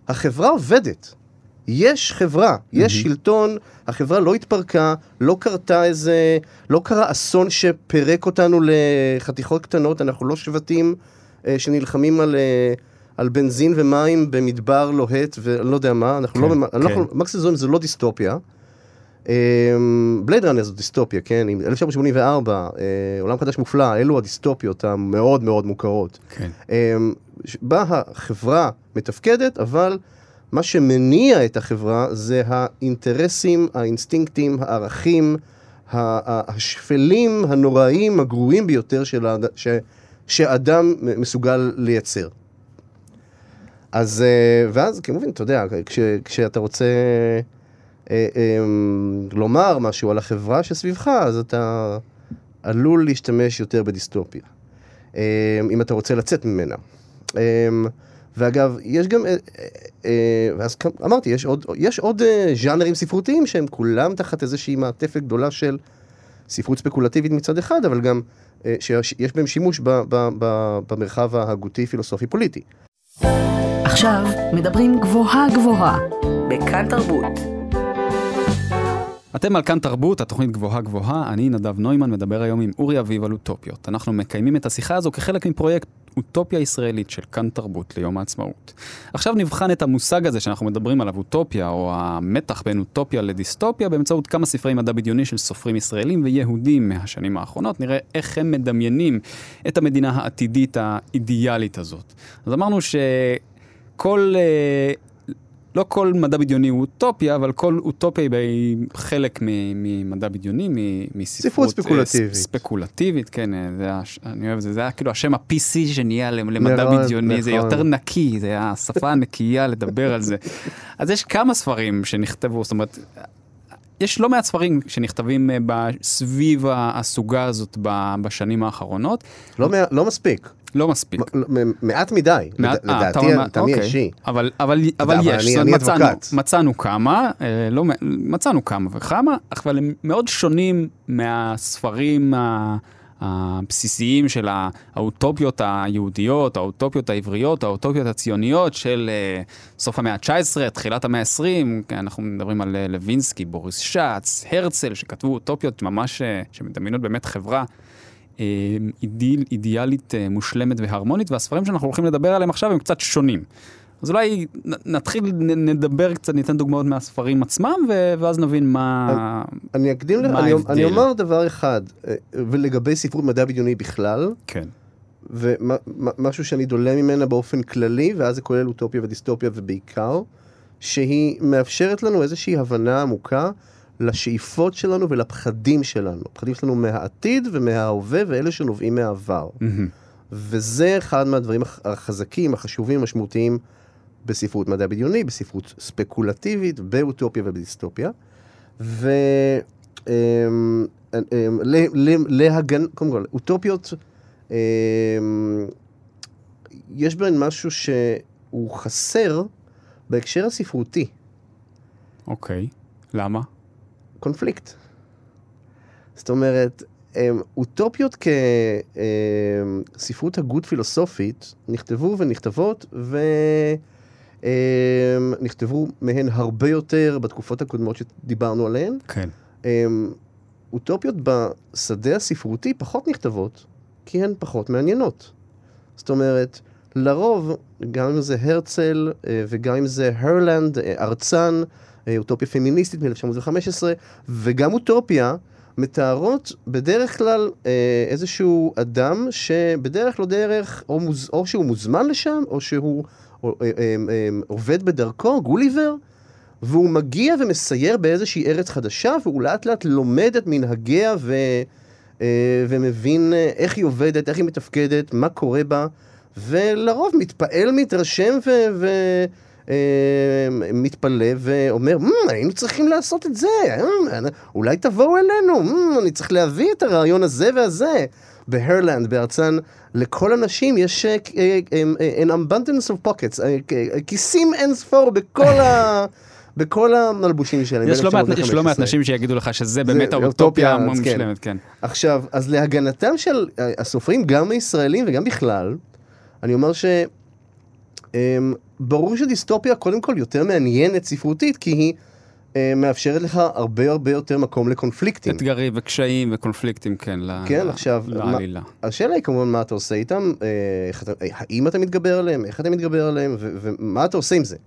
[SPEAKER 2] החברה עובדת. יש חברה, יש
[SPEAKER 3] מהמם.
[SPEAKER 2] שלטון, החברה לא התפרקה, לא קרתה איזה, לא קרה אסון שפירק אותנו לחתיכות קטנות, אנחנו לא שבטים אה, שנלחמים על, אה, על בנזין ומים במדבר לוהט ואני לא יודע מה, אנחנו
[SPEAKER 3] כן,
[SPEAKER 2] לא,
[SPEAKER 3] כן.
[SPEAKER 2] אנחנו, מקסימום זה לא דיסטופיה. בלייד ראנר זו דיסטופיה, כן, עם 1984, אה, עולם חדש מופלא, אלו הדיסטופיות המאוד מאוד מוכרות.
[SPEAKER 3] כן.
[SPEAKER 2] אמ, בה החברה מתפקדת, אבל מה שמניע את החברה זה האינטרסים, האינסטינקטים, הערכים, השפלים, הנוראיים, הגרועים ביותר של. שאדם מסוגל לייצר. אז, אה, ואז כמובן, אתה יודע, כש, כשאתה רוצה אה, אה, לומר משהו על החברה שסביבך, אז אתה עלול להשתמש יותר בדיסטופיה. אה, אם אתה רוצה לצאת ממנה. אה, ואגב, יש גם, אה, כ- אמרתי, יש עוד, יש עוד ז'אנרים ספרותיים שהם כולם תחת איזושהי מעטפת גדולה של ספרות ספקולטיבית מצד אחד, אבל גם שיש יש בהם שימוש ב, ב, ב, במרחב ההגותי, פילוסופי, פוליטי.
[SPEAKER 4] עכשיו מדברים גבוהה גבוהה, בכאן תרבות.
[SPEAKER 3] אתם על כאן תרבות, התוכנית גבוהה גבוהה, אני נדב נוימן מדבר היום עם אורי אביב על אוטופיות. אנחנו מקיימים את השיחה הזו כחלק מפרויקט אוטופיה ישראלית של כאן תרבות ליום העצמאות. עכשיו נבחן את המושג הזה שאנחנו מדברים עליו, אוטופיה, או המתח בין אוטופיה לדיסטופיה, באמצעות כמה ספרי מדע בדיוני של סופרים ישראלים ויהודים מהשנים האחרונות. נראה איך הם מדמיינים את המדינה העתידית האידיאלית הזאת. אז אמרנו שכל... אה, לא כל מדע בדיוני הוא אוטופיה, אבל כל אוטופיה היא חלק ממדע בדיוני, מספרות
[SPEAKER 2] ספרות ספקולטיבית.
[SPEAKER 3] אה, ס- ספקולטיבית, כן, אה, זה היה, ש- אני אוהב את זה, זה היה כאילו השם ה-PC שנהיה למ- למדע
[SPEAKER 2] מאוד,
[SPEAKER 3] בדיוני, זה
[SPEAKER 2] נכון.
[SPEAKER 3] יותר נקי, זה השפה הנקייה לדבר על זה. אז יש כמה ספרים שנכתבו, זאת אומרת, יש לא מעט ספרים שנכתבים אה, סביב הסוגה הזאת בשנים האחרונות,
[SPEAKER 2] לא, לא מספיק,
[SPEAKER 3] לא מספיק.
[SPEAKER 2] מעט מדי,
[SPEAKER 3] אה,
[SPEAKER 2] לדעתי, לטעמי
[SPEAKER 3] אוקיי.
[SPEAKER 2] האישי.
[SPEAKER 3] אבל, אבל, אבל
[SPEAKER 2] אבל
[SPEAKER 3] יש, מצאנו, כמה, אה, לא, מצאנו כמה וכמה, אבל הם מאוד שונים מהספרים ה- הבסיסיים של האוטופיות היהודיות, האוטופיות העבריות, האוטופיות הציוניות של אה, סוף המאה ה-19, תחילת המאה ה-20, אנחנו מדברים על אה, לוינסקי, בוריס שץ, הרצל, שכתבו אוטופיות ממש, אה, שמדמיינות באמת חברה אידיל, אידיאלית מושלמת והרמונית, והספרים שאנחנו הולכים לדבר עליהם עכשיו הם קצת שונים. אז אולי נתחיל, נדבר קצת, ניתן דוגמאות מהספרים עצמם, ואז נבין מה...
[SPEAKER 2] אני אקדים לך,
[SPEAKER 3] מה
[SPEAKER 2] אני? אני אומר דבר אחד, אה, ולגבי ספרות מדע בדיוני בכלל,
[SPEAKER 3] כן.
[SPEAKER 2] ומשהו שאני דולה ממנה באופן כללי, ואז זה כולל אוטופיה ודיסטופיה ובעיקר, שהיא מאפשרת לנו איזושהי הבנה עמוקה לשאיפות שלנו ולפחדים שלנו. הפחדים שלנו מהעתיד ומההווה ואלה שנובעים מהעבר. וזה אחד מהדברים החזקים, החשובים, המשמעותיים בספרות מדע בדיוני, בספרות ספקולטיבית, באוטופיה ובדיסטופיה. ו... אמ, אמ, להגן... קודם כל, אוטופיות, אמ, יש בהן משהו שהוא חסר בהקשר הספרותי.
[SPEAKER 3] אוקיי, למה?
[SPEAKER 2] קונפליקט. זאת אומרת, אוטופיות כספרות הגות פילוסופית נכתבו ונכתבות ונכתבו מהן הרבה יותר בתקופות הקודמות שדיברנו עליהן.
[SPEAKER 3] כן.
[SPEAKER 2] אוטופיות בשדה הספרותי פחות נכתבות, כי הן פחות מעניינות. זאת אומרת, לרוב, גם אם זה הרצל אה, וגם אם זה הרלנד, אה, ארצן, אה, אוטופיה פמיניסטית מ-1915, וגם אוטופיה, מתארות בדרך כלל איזשהו אדם שבדרך לא דרך, או, מוז, או שהוא מוזמן לשם, או שהוא עובד בדרכו, גוליבר, והוא מגיע ומסייר באיזושהי ארץ חדשה, והוא לאט לאט לומד את מנהגיה ו, ומבין איך היא עובדת, איך היא מתפקדת, מה קורה בה. ולרוב מתפעל, מתרשם ו... ו... מתפלא ואומר, היינו צריכים לעשות את זה, אולי תבואו אלינו, אני צריך להביא את הרעיון הזה והזה. בהרלנד, בארצן, לכל אנשים יש uh, an abundance of pockets, כיסים אין ספור בכל ה... בכל המלבושים שלהם.
[SPEAKER 3] יש לא, מעט, יש לא מעט נשים שיגידו לך שזה באמת האוטופיה המושלמת, כן. כן.
[SPEAKER 2] עכשיו, אז להגנתם של הסופרים, גם הישראלים וגם בכלל, אני אומר ש... ברור שדיסטופיה קודם כל יותר מעניינת ספרותית, כי היא אה, מאפשרת לך הרבה הרבה יותר מקום לקונפליקטים.
[SPEAKER 3] אתגרים וקשיים וקונפליקטים, כן,
[SPEAKER 2] כן, ל... עכשיו, לעלילה. מה, השאלה היא כמובן מה אתה עושה איתם, אה, אתה, אה, האם אתה מתגבר עליהם, איך אתה מתגבר עליהם, ו- ומה אתה עושה עם זה.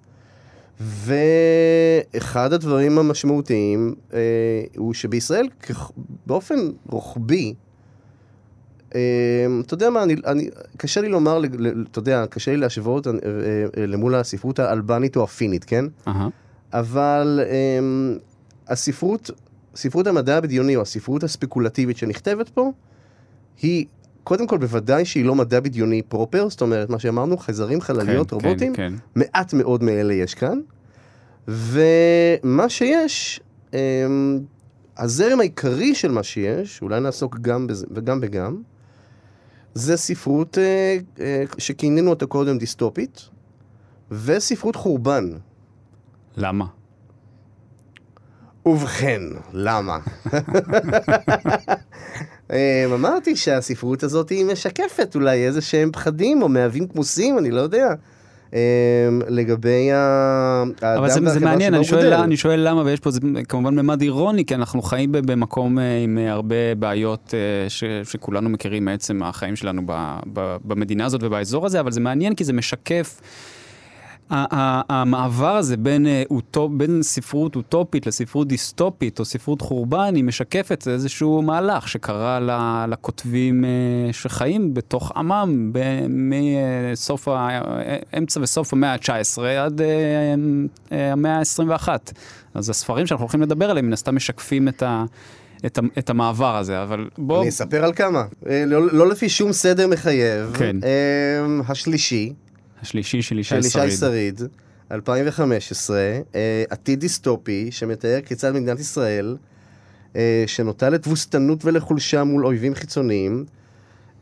[SPEAKER 2] ואחד הדברים המשמעותיים אה, הוא שבישראל, באופן רוחבי, אתה יודע מה, אני, אני, קשה לי לומר, אתה יודע, קשה לי להשוות אה, אה, למול הספרות האלבנית או הפינית, כן? Uh-huh. אבל um, הספרות, ספרות המדע הבדיוני או הספרות הספקולטיבית שנכתבת פה, היא, קודם כל, בוודאי שהיא לא מדע בדיוני פרופר, זאת אומרת, מה שאמרנו, חייזרים, חלליות, כן, רובוטים, כן, כן. מעט מאוד מאלה יש כאן. ומה שיש, um, הזרם העיקרי של מה שיש, אולי נעסוק גם בזה וגם בגם, זה ספרות אה, אה, שכינינו אותה קודם דיסטופית, וספרות חורבן.
[SPEAKER 3] למה?
[SPEAKER 2] ובכן, למה? אה, אמרתי שהספרות הזאת היא משקפת אולי איזה שהם פחדים או מהווים כמוסים, אני לא יודע. אמ, לגבי האדם
[SPEAKER 3] אבל זה, זה מעניין, אני שואל, אני שואל למה, ויש פה זה, כמובן ממד אירוני, כי אנחנו חיים במקום אה, עם הרבה בעיות אה, ש, שכולנו מכירים מעצם החיים שלנו ב, ב, במדינה הזאת ובאזור הזה, אבל זה מעניין כי זה משקף... המעבר הזה בין, אה, אוטופ, בין ספרות אוטופית לספרות דיסטופית או ספרות חורבן, היא משקפת איזשהו מהלך שקרה לכותבים אה, שחיים בתוך עמם מסוף האמצע וסוף המאה ה-19 עד אה, המאה ה-21. אז הספרים שאנחנו הולכים לדבר עליהם, מן הסתם משקפים את ה... את, את המעבר הזה, אבל בוא...
[SPEAKER 2] אני אספר על כמה. לא, לא לפי שום סדר מחייב.
[SPEAKER 3] כן.
[SPEAKER 2] השלישי,
[SPEAKER 3] השלישי של ישי
[SPEAKER 2] שריד. של ישי שריד, 2015, אה, עתיד דיסטופי שמתאר כיצד מדינת ישראל, אה, שנוטה לתבוסתנות ולחולשה מול אויבים חיצוניים,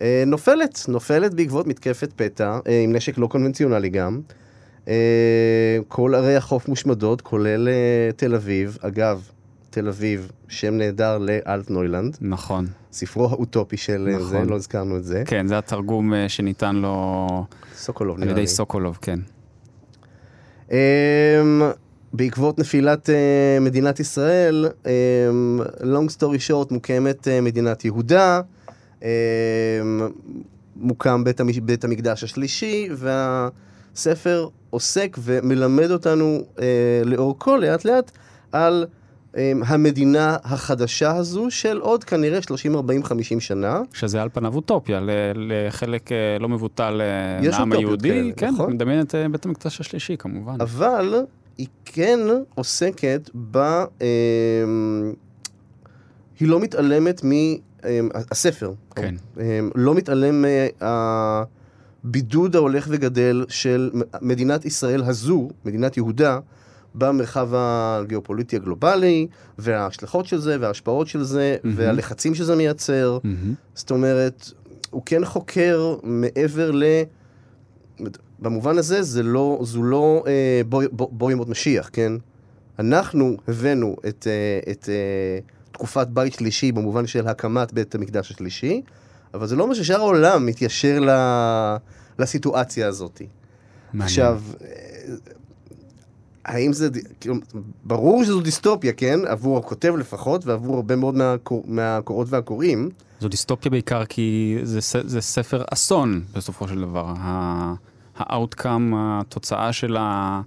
[SPEAKER 2] אה, נופלת, נופלת בעקבות מתקפת פתע, עם נשק לא קונבנציונלי גם. כל ערי החוף מושמדות, כולל תל אביב. אגב, תל אביב, שם נהדר לאלטנוילנד.
[SPEAKER 3] נכון.
[SPEAKER 2] ספרו האוטופי של אה, נכון. זה, לא הזכרנו את זה.
[SPEAKER 3] כן, זה התרגום אה, שניתן לו...
[SPEAKER 2] סוקולוב,
[SPEAKER 3] נראה לי. על ידי סוקולוב, כן.
[SPEAKER 2] Um, בעקבות נפילת uh, מדינת ישראל, um, long story short, מוקמת uh, מדינת יהודה, um, מוקם בית, המש... בית המקדש השלישי, והספר עוסק ומלמד אותנו uh, לאורכו לאט לאט על המדינה החדשה הזו של עוד כנראה 30, 40, 50 שנה.
[SPEAKER 3] שזה על פניו אוטופיה, לחלק אה, לא מבוטל מהעם אה, היהודי.
[SPEAKER 2] כן,
[SPEAKER 3] נכון. מדמיין את אה, בית המקדש השלישי כמובן.
[SPEAKER 2] אבל היא כן עוסקת ב... אמ, היא לא מתעלמת מ... אמ, הספר.
[SPEAKER 3] כן.
[SPEAKER 2] אמ, לא מתעלם מהבידוד ההולך וגדל של מדינת ישראל הזו, מדינת יהודה, במרחב הגיאופוליטי הגלובלי, וההשלכות של זה, וההשפעות של זה,
[SPEAKER 3] מהמם.
[SPEAKER 2] והלחצים שזה מייצר.
[SPEAKER 3] מהמם.
[SPEAKER 2] זאת אומרת, הוא כן חוקר מעבר ל... במובן הזה, זה לא, זו לא אה, בוא, בוא, בוא ימות משיח, כן? אנחנו הבאנו את, אה, את אה, תקופת בית שלישי במובן של הקמת בית המקדש השלישי, אבל זה לא אומר ששאר העולם מתיישר ל, לסיטואציה הזאת.
[SPEAKER 3] מעניין.
[SPEAKER 2] עכשיו, האם זה, כאילו, ברור שזו דיסטופיה, כן? עבור הכותב לפחות, ועבור הרבה מאוד מהקור, מהקוראות והקוראים.
[SPEAKER 3] זו דיסטופיה בעיקר כי זה, זה ספר אסון בסופו של דבר. ה outcome, התוצאה של, ה,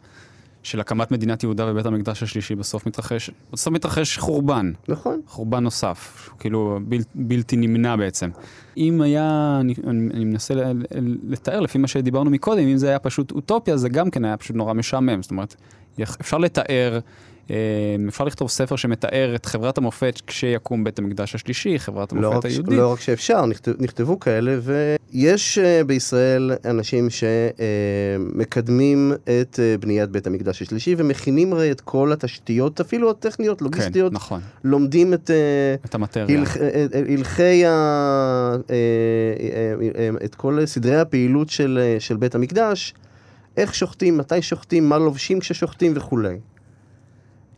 [SPEAKER 3] של הקמת מדינת יהודה ובית המקדש השלישי בסוף מתרחש, בסוף מתרחש חורבן.
[SPEAKER 2] נכון.
[SPEAKER 3] חורבן נוסף, כאילו בל, בלתי נמנע בעצם. אם היה, אני, אני, אני מנסה לתאר לפי מה שדיברנו מקודם, אם זה היה פשוט אוטופיה, זה גם כן היה פשוט נורא משעמם. זאת אומרת, אפשר לתאר, אה, אפשר לכתוב ספר שמתאר את חברת המופת כשיקום בית המקדש השלישי, חברת
[SPEAKER 2] לא
[SPEAKER 3] המופת
[SPEAKER 2] ש-
[SPEAKER 3] היהודית.
[SPEAKER 2] לא רק שאפשר, נכתב, נכתבו כאלה, ויש uh, בישראל אנשים שמקדמים את uh, בניית בית המקדש השלישי, ומכינים הרי את כל התשתיות, אפילו הטכניות,
[SPEAKER 3] כן,
[SPEAKER 2] לוגיסטיות,
[SPEAKER 3] נכון,
[SPEAKER 2] לומדים את
[SPEAKER 3] את המטריה.
[SPEAKER 2] הלכ- אה, אה, הלכי, ה... אה, אה, אה, את כל סדרי הפעילות של, אה, של בית המקדש, איך שוחטים, מתי שוחטים, מה לובשים כששוחטים וכולי.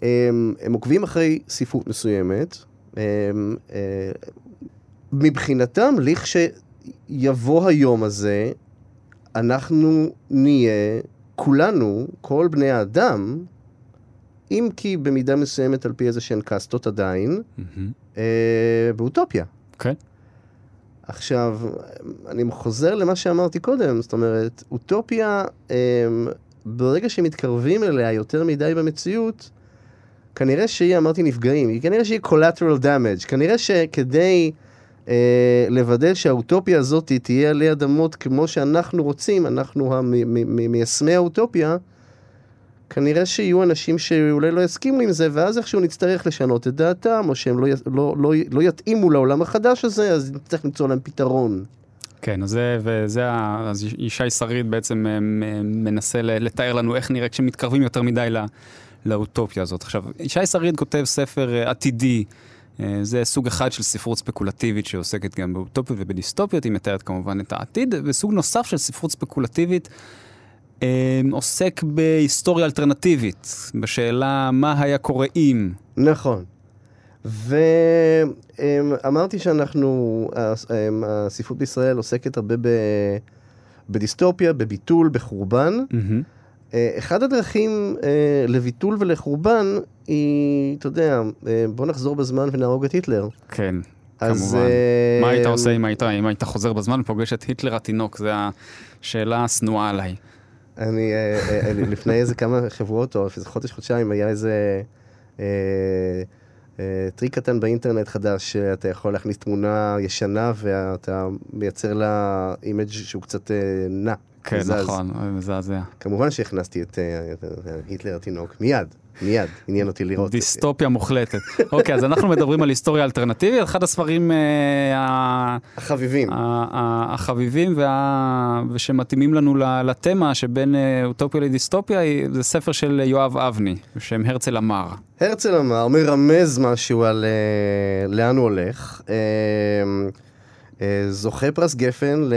[SPEAKER 2] הם, הם עוקבים אחרי ספרות מסוימת, הם, אה, מבחינתם, לכשיבוא היום הזה, אנחנו נהיה, כולנו, כל בני האדם, אם כי במידה מסוימת על פי איזה שהן קאסטות עדיין,
[SPEAKER 3] מהמם.
[SPEAKER 2] אה, באוטופיה.
[SPEAKER 3] כן.
[SPEAKER 2] עכשיו, אני חוזר למה שאמרתי קודם, זאת אומרת, אוטופיה, אה, ברגע שמתקרבים אליה יותר מדי במציאות, כנראה שהיא, אמרתי נפגעים, היא כנראה שהיא collateral damage, כנראה שכדי אה, לוודא שהאוטופיה הזאת תהיה עלי אדמות כמו שאנחנו רוצים, אנחנו מיישמי האוטופיה, כנראה שיהיו אנשים שאולי לא יסכימו עם זה, ואז איכשהו נצטרך לשנות את דעתם, או שהם לא, לא, לא, לא יתאימו לעולם החדש הזה, אז נצטרך למצוא להם פתרון.
[SPEAKER 3] כן, אז זה, וזה, אז ישי שריד בעצם אה, מנסה לתאר לנו איך נראה כשמתקרבים יותר מדי ל- לאוטופיה הזאת. עכשיו, ישי שריד כותב ספר אה, עתידי, אה, זה סוג אחד של ספרות ספקולטיבית שעוסקת גם באוטופיות ובדיסטופיות, היא מתארת כמובן את העתיד, וסוג נוסף של ספרות ספקולטיבית עוסק בהיסטוריה אלטרנטיבית, בשאלה מה היה קורה אם.
[SPEAKER 2] נכון. ואמרתי שאנחנו, אמ, הספרות בישראל עוסקת הרבה ב... בדיסטופיה, בביטול, בחורבן. אה, אחד הדרכים אה, לביטול ולחורבן היא, אתה יודע, אה, בוא נחזור בזמן ונהרוג את היטלר.
[SPEAKER 3] כן,
[SPEAKER 2] אז,
[SPEAKER 3] כמובן.
[SPEAKER 2] אה,
[SPEAKER 3] מה היית עושה אם היית, אם היית חוזר בזמן ופוגש את היטלר התינוק? זו השאלה השנואה עליי.
[SPEAKER 2] אני, אה, אה, לפני איזה כמה שבועות, או איזה חודש, חודשיים, היה איזה אה, אה, טריק קטן באינטרנט חדש, שאתה יכול להכניס תמונה ישנה ואתה מייצר לה image שהוא קצת אה, נע.
[SPEAKER 3] כן. נכון, מזעזע.
[SPEAKER 2] כמובן שהכנסתי את אה, אה, היטלר התינוק, מיד, מיד, עניין אותי לראות.
[SPEAKER 3] דיסטופיה מוחלטת. אוקיי, אז אנחנו מדברים על היסטוריה אלטרנטיבית, אחד הספרים אה,
[SPEAKER 2] החביבים.
[SPEAKER 3] החביבים ושמתאימים לנו לתמה שבין אה, אוטופיה לדיסטופיה, זה ספר של יואב אבני, בשם הרצל אמר.
[SPEAKER 2] הרצל אמר, מרמז משהו על אה, לאן הוא הולך. זוכה פרס גפן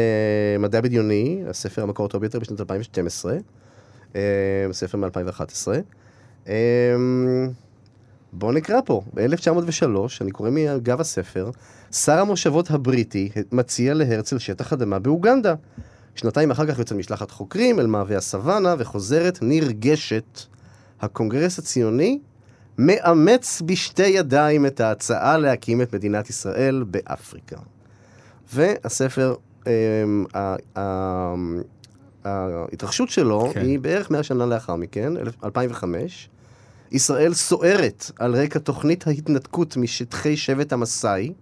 [SPEAKER 2] למדע בדיוני, הספר המקור הטוב ביותר בשנת 2012, אה, ספר מ-2011. אה, בואו נקרא פה, ב-1903, אני קורא מגב הספר, שר המושבות הבריטי מציע להרצל שטח אדמה באוגנדה. שנתיים אחר כך יוצא משלחת חוקרים אל מעבה הסוואנה וחוזרת נרגשת. הקונגרס הציוני מאמץ בשתי ידיים את ההצעה להקים את מדינת ישראל באפריקה. והספר, אמ, ההתרחשות שלו
[SPEAKER 3] כן.
[SPEAKER 2] היא בערך 100 שנה לאחר מכן, 2005. ישראל סוערת על רקע תוכנית ההתנתקות משטחי שבט המסאי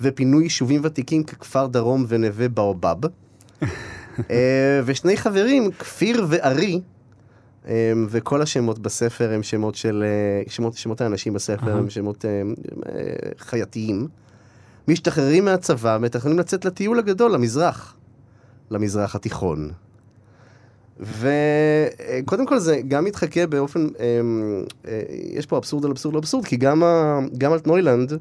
[SPEAKER 2] ופינוי יישובים ותיקים ככפר דרום ונווה באובב. אה, ושני חברים, כפיר וארי, אמ, וכל השמות בספר הם שמות של, אה, שמות, שמות האנשים בספר. הם שמות אה, אה, חייתיים. משתחררים מהצבא, מתכננים לצאת לטיול הגדול, למזרח. למזרח התיכון. וקודם כל זה גם מתחכה באופן, אמ, אה, יש פה אבסורד על אבסורד על אבסורד, כי גם, ה- גם אלטנוילנד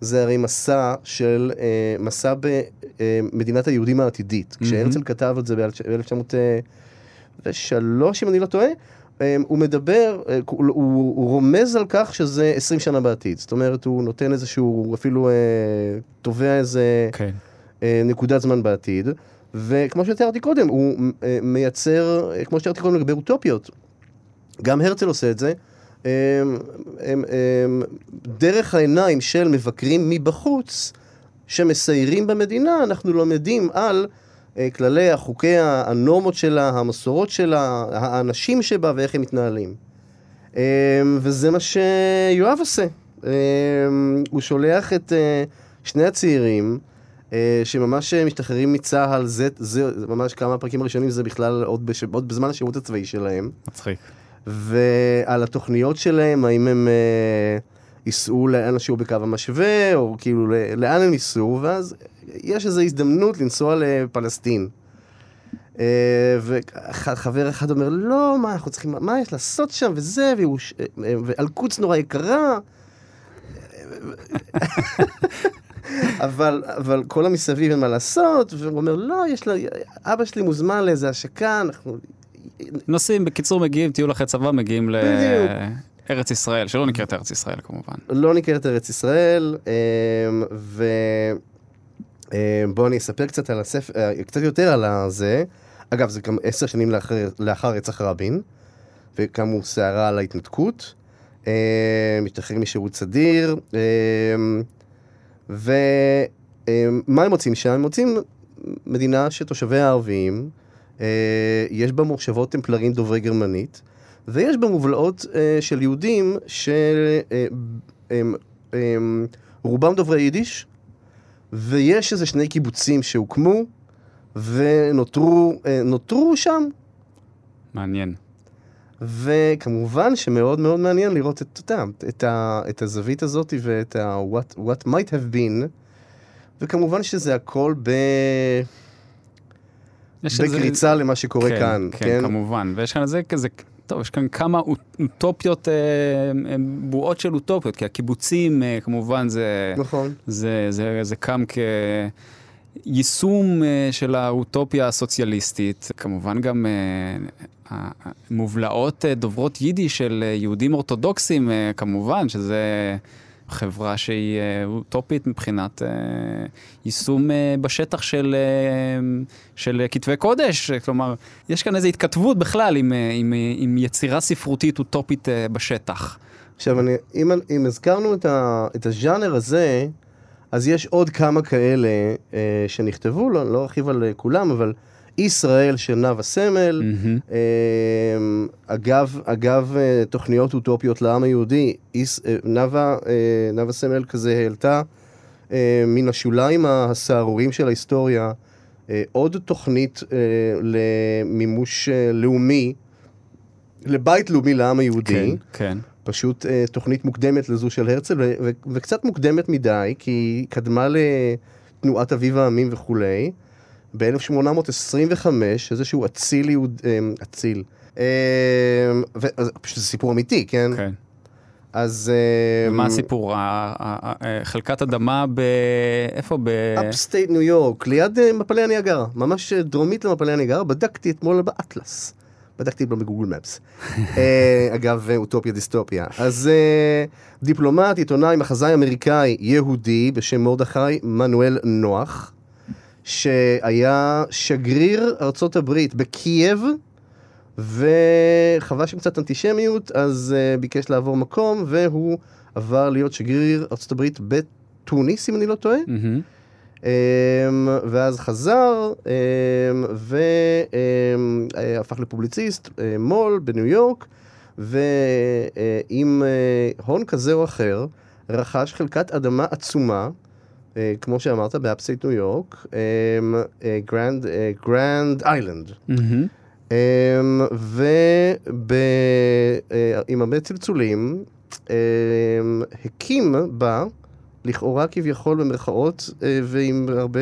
[SPEAKER 2] זה הרי מסע של, אה, מסע במדינת היהודים העתידית. כשהרצל כתב את זה ב-1903, אם אני לא טועה, אה, הוא מדבר, אה, הוא, הוא, הוא רומז על כך שזה 20 שנה בעתיד. זאת אומרת, הוא נותן איזשהו, הוא אפילו אה, תובע איזה...
[SPEAKER 3] כן.
[SPEAKER 2] אה, נקודת זמן בעתיד, וכמו שתיארתי קודם, הוא אה, מייצר, אה, כמו שתיארתי קודם לגבי אוטופיות, גם הרצל עושה את זה, אה, אה, אה, דרך העיניים של מבקרים מבחוץ, שמסיירים במדינה, אנחנו לומדים על כלליה, חוקיה, הנורמות שלה, המסורות שלה, האנשים שבה ואיך הם מתנהלים. וזה מה שיואב עושה. הוא שולח את שני הצעירים, שממש משתחררים מצה"ל, זה, זה, זה ממש כמה פרקים ראשונים, זה בכלל עוד, בש, עוד בזמן השירות הצבאי שלהם.
[SPEAKER 3] מצחיק.
[SPEAKER 2] ועל התוכניות שלהם, האם הם אה, ייסעו לאן שהוא בקו המשווה, או כאילו לאן הם ייסעו, ואז יש איזו הזדמנות לנסוע לפלסטין. אה, וחבר אחד אומר, לא, מה אנחנו צריכים, מה יש לעשות שם, וזה, וירוש- אה, נורא יקרה. אבל, אבל כל המסביב אין מה לעשות, והוא אומר, לא, יש לה, אבא שלי מוזמן לאיזה השקה, אנחנו...
[SPEAKER 3] נוסעים, בקיצור, מגיעים, טיול אחרי צבא, מגיעים
[SPEAKER 2] בדיוק.
[SPEAKER 3] לארץ ישראל, שלא נקראת ארץ ישראל כמובן.
[SPEAKER 2] לא נקראת ארץ ישראל, אמ, ובואו אני אספר קצת על הספר, אה, קצת יותר על הזה. אגב, זה גם עשר שנים לאחר, לאחר רצח רבין, וקמו סערה על ההתנתקות, אמ, משתחררים משירות סדיר, אמ, ומה הם מוצאים שם? הם מוצאים מדינה שתושביה ערביים, אה, יש בה מושבות טמפלרים דוברי גרמנית, ויש בה מובלעות אה, של יהודים שרובם דוברי יידיש, ויש איזה שני קיבוצים שהוקמו, ונותרו אה, נותרו שם.
[SPEAKER 3] מעניין.
[SPEAKER 2] וכמובן שמאוד מאוד מעניין לראות את, אתה את, ה, את הזווית הזאת ואת ה- what, what might have been, וכמובן שזה הכל ב...
[SPEAKER 3] יש איזה-
[SPEAKER 2] בקריצה למה שקורה
[SPEAKER 3] כן,
[SPEAKER 2] כאן,
[SPEAKER 3] כן,
[SPEAKER 2] כן?
[SPEAKER 3] כמובן. ויש כאן איזה כזה, טוב, יש כאן כמה אוט- אוטופיות, אה, בועות של אוטופיות, כי הקיבוצים, אה, כמובן, זה...
[SPEAKER 2] נכון.
[SPEAKER 3] זה, זה, זה קם כיישום אה, של האוטופיה הסוציאליסטית. כמובן גם המובלעות אה, דוברות יידיש של אה, יהודים אורתודוקסים, אה, כמובן, שזה חברה שהיא אוטופית מבחינת יישום בשטח של, של כתבי קודש. כלומר, יש כאן איזו התכתבות בכלל עם, עם, עם יצירה ספרותית אוטופית בשטח.
[SPEAKER 2] עכשיו, אני, אם, אם הזכרנו את, ה, את הז'אנר הזה, אז יש עוד כמה כאלה אה, שנכתבו, לא, לא ארחיב על כולם, אבל ישראל של נאוה סמל. אה, אגב, אגב אה, תוכניות אוטופיות לעם היהודי, אה, נאוה, אה, נאוה סמל כזה העלתה מן השוליים הסהרוריים של ההיסטוריה עוד תוכנית למימוש לאומי, לבית לאומי לעם היהודי.
[SPEAKER 3] כן, כן.
[SPEAKER 2] פשוט אה, תוכנית מוקדמת לזו של הרצל, ו- ו- וקצת מוקדמת מדי, כי היא קדמה לתנועת אביב העמים וכולי. ב-1825, איזשהו אציל יהוד... אה, אציל. אה, פשוט זה סיפור אמיתי, כן?
[SPEAKER 3] כן.
[SPEAKER 2] אז... אה,
[SPEAKER 3] מה הסיפור? ה- ה- ה- חלקת אדמה ב... איפה? ב...
[SPEAKER 2] upstate ניו יורק, ליד אה, מפלי הניאגרה, ממש אה, דרומית למפלי הניאגרה, בדקתי אתמול באטלס. בדקתי בגוגל מפס. אה, אגב, אה, אוטופיה דיסטופיה. אז אה, דיפלומט, עיתונאי, מחזאי אמריקאי יהודי בשם מרדכי מנואל נוח, שהיה שגריר ארצות הברית בקייב, וחווה שם קצת אנטישמיות, אז uh, ביקש לעבור מקום, והוא עבר להיות שגריר ארצות הברית בתוניס, אם אני לא טועה.
[SPEAKER 3] מהמם.
[SPEAKER 2] Um, ואז חזר, um, והפך לפובליציסט, uh, מו"ל בניו יורק, ועם uh, הון כזה או אחר, רכש חלקת אדמה עצומה, כמו שאמרת, ב upstate ניו יורק, גרנד איילנד.
[SPEAKER 3] מהמם.
[SPEAKER 2] אמ, ועם הרבה צלצולים, הקים בה, לכאורה כביכול במרכאות, אה, ועם הרבה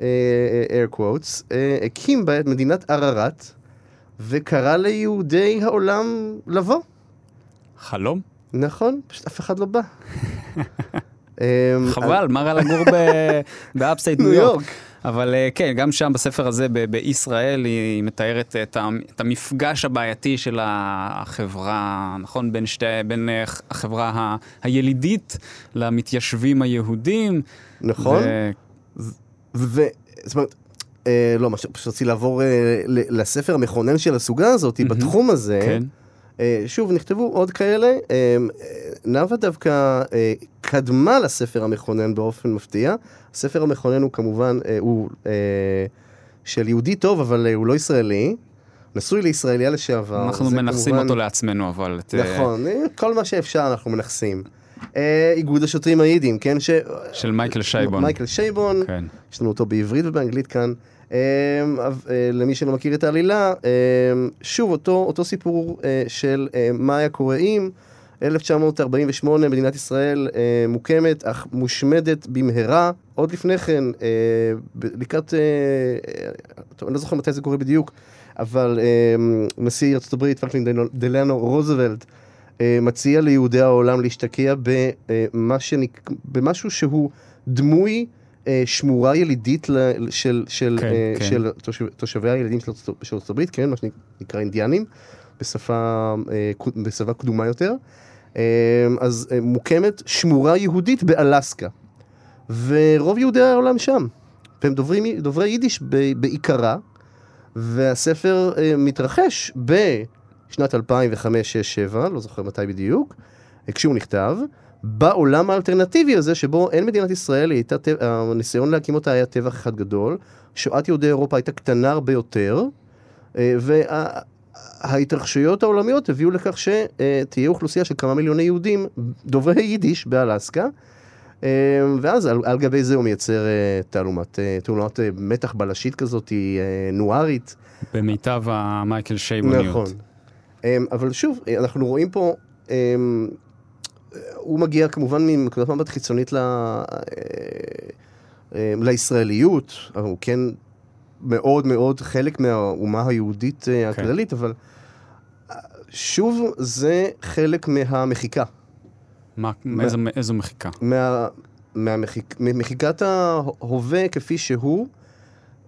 [SPEAKER 2] אה, air quotes, אה, הקים בה את מדינת אררט, וקרא ליהודי העולם לבוא.
[SPEAKER 3] חלום?
[SPEAKER 2] נכון, פשוט אף אחד לא בא. אמ,
[SPEAKER 3] חבל, מה רע לגור ב- ב upstate
[SPEAKER 2] ניו
[SPEAKER 3] יורק. אבל אה, כן, גם שם בספר הזה בישראל היא מתארת את, המפגש הבעייתי של החברה, נכון? בין, שתי, בין אה, החברה ה- הילידית למתיישבים היהודים.
[SPEAKER 2] נכון.
[SPEAKER 3] ו-
[SPEAKER 2] ו... זאת אומרת, אה, לא, מה פשוט רציתי לעבור אה, לספר המכונן של הסוגה הזאת,
[SPEAKER 3] מהמם.
[SPEAKER 2] בתחום הזה.
[SPEAKER 3] כן.
[SPEAKER 2] אה, שוב, נכתבו עוד כאלה. אה, אה, נאוה דווקא אה, קדמה לספר המכונן באופן מפתיע. הספר המכונן הוא כמובן, אה, הוא אה, של יהודי טוב, אבל אה, הוא לא ישראלי. נשוי לישראליה לשעבר.
[SPEAKER 3] אנחנו מנכסים
[SPEAKER 2] כמובן-
[SPEAKER 3] אותו לעצמנו, אבל... את, אה,
[SPEAKER 2] נכון, אה, כל מה שאפשר אנחנו מנכסים. אה, איגוד השוטרים היידים, כן? ש...
[SPEAKER 3] של מייקל שייבון.
[SPEAKER 2] מייקל שייבון.
[SPEAKER 3] כן.
[SPEAKER 2] יש לנו אותו בעברית ובאנגלית כאן. אבל, אה, למי שלא מכיר את העלילה, אמ, שוב אותו, אותו סיפור אה, של אה, מה היה קורה אם 1948 מדינת ישראל אה, מוקמת אך מושמדת במהרה. עוד לפני כן, אה, לקראת, אה, אה, טוב, אני לא זוכר מתי זה קורה בדיוק, אבל אה, נשיא ארצות הברית פרנקלין דלנו- רוזוולט אה, מציע ליהודי העולם להשתקע במה שנק... במשהו שהוא דמוי אה, שמורה ילידית ל... של, של,
[SPEAKER 3] כן,
[SPEAKER 2] אה,
[SPEAKER 3] כן.
[SPEAKER 2] של תושב... תושבי הילידים של הברית, כן, מה שנקרא אינדיאנים, בשפה, אה, בשפה קדומה יותר. אה, אז אה, מוקמת שמורה יהודית באלסקה, ורוב יהודי העולם שם, והם דוברים, דוברי יידיש בעיקרה, והספר אה, מתרחש בשנת 2005-2006-2007, לא זוכר מתי בדיוק, אה, כשהוא נכתב, בעולם האלטרנטיבי הזה, שבו אין מדינת ישראל, הייתה, הניסיון להקים אותה היה טבח אחד גדול, שואת יהודי אירופה הייתה קטנה הרבה יותר, אה, וההתרחשויות העולמיות הביאו לכך שתהיה אוכלוסייה של כמה מיליוני יהודים דוברי יידיש באלסקה. אה, ואז על, על גבי זה הוא מייצר אה, תעלומת, אה, תעלומת מתח בלשית כזאת, נוארית.
[SPEAKER 3] במיטב המייקל שייבוניות.
[SPEAKER 2] נכון. אבל שוב, אנחנו רואים פה, הוא מגיע כמובן מנקודת מבט חיצונית ל- לישראליות, אבל הוא כן מאוד מאוד חלק מהאומה היהודית אה,
[SPEAKER 3] כן.
[SPEAKER 2] הכללית, אבל אה, שוב, זה חלק מהמחיקה.
[SPEAKER 3] מה,
[SPEAKER 2] מה-
[SPEAKER 3] איזו, איזו מחיקה?
[SPEAKER 2] מה, מהמחיק, ממחיקת ההווה כפי שהוא,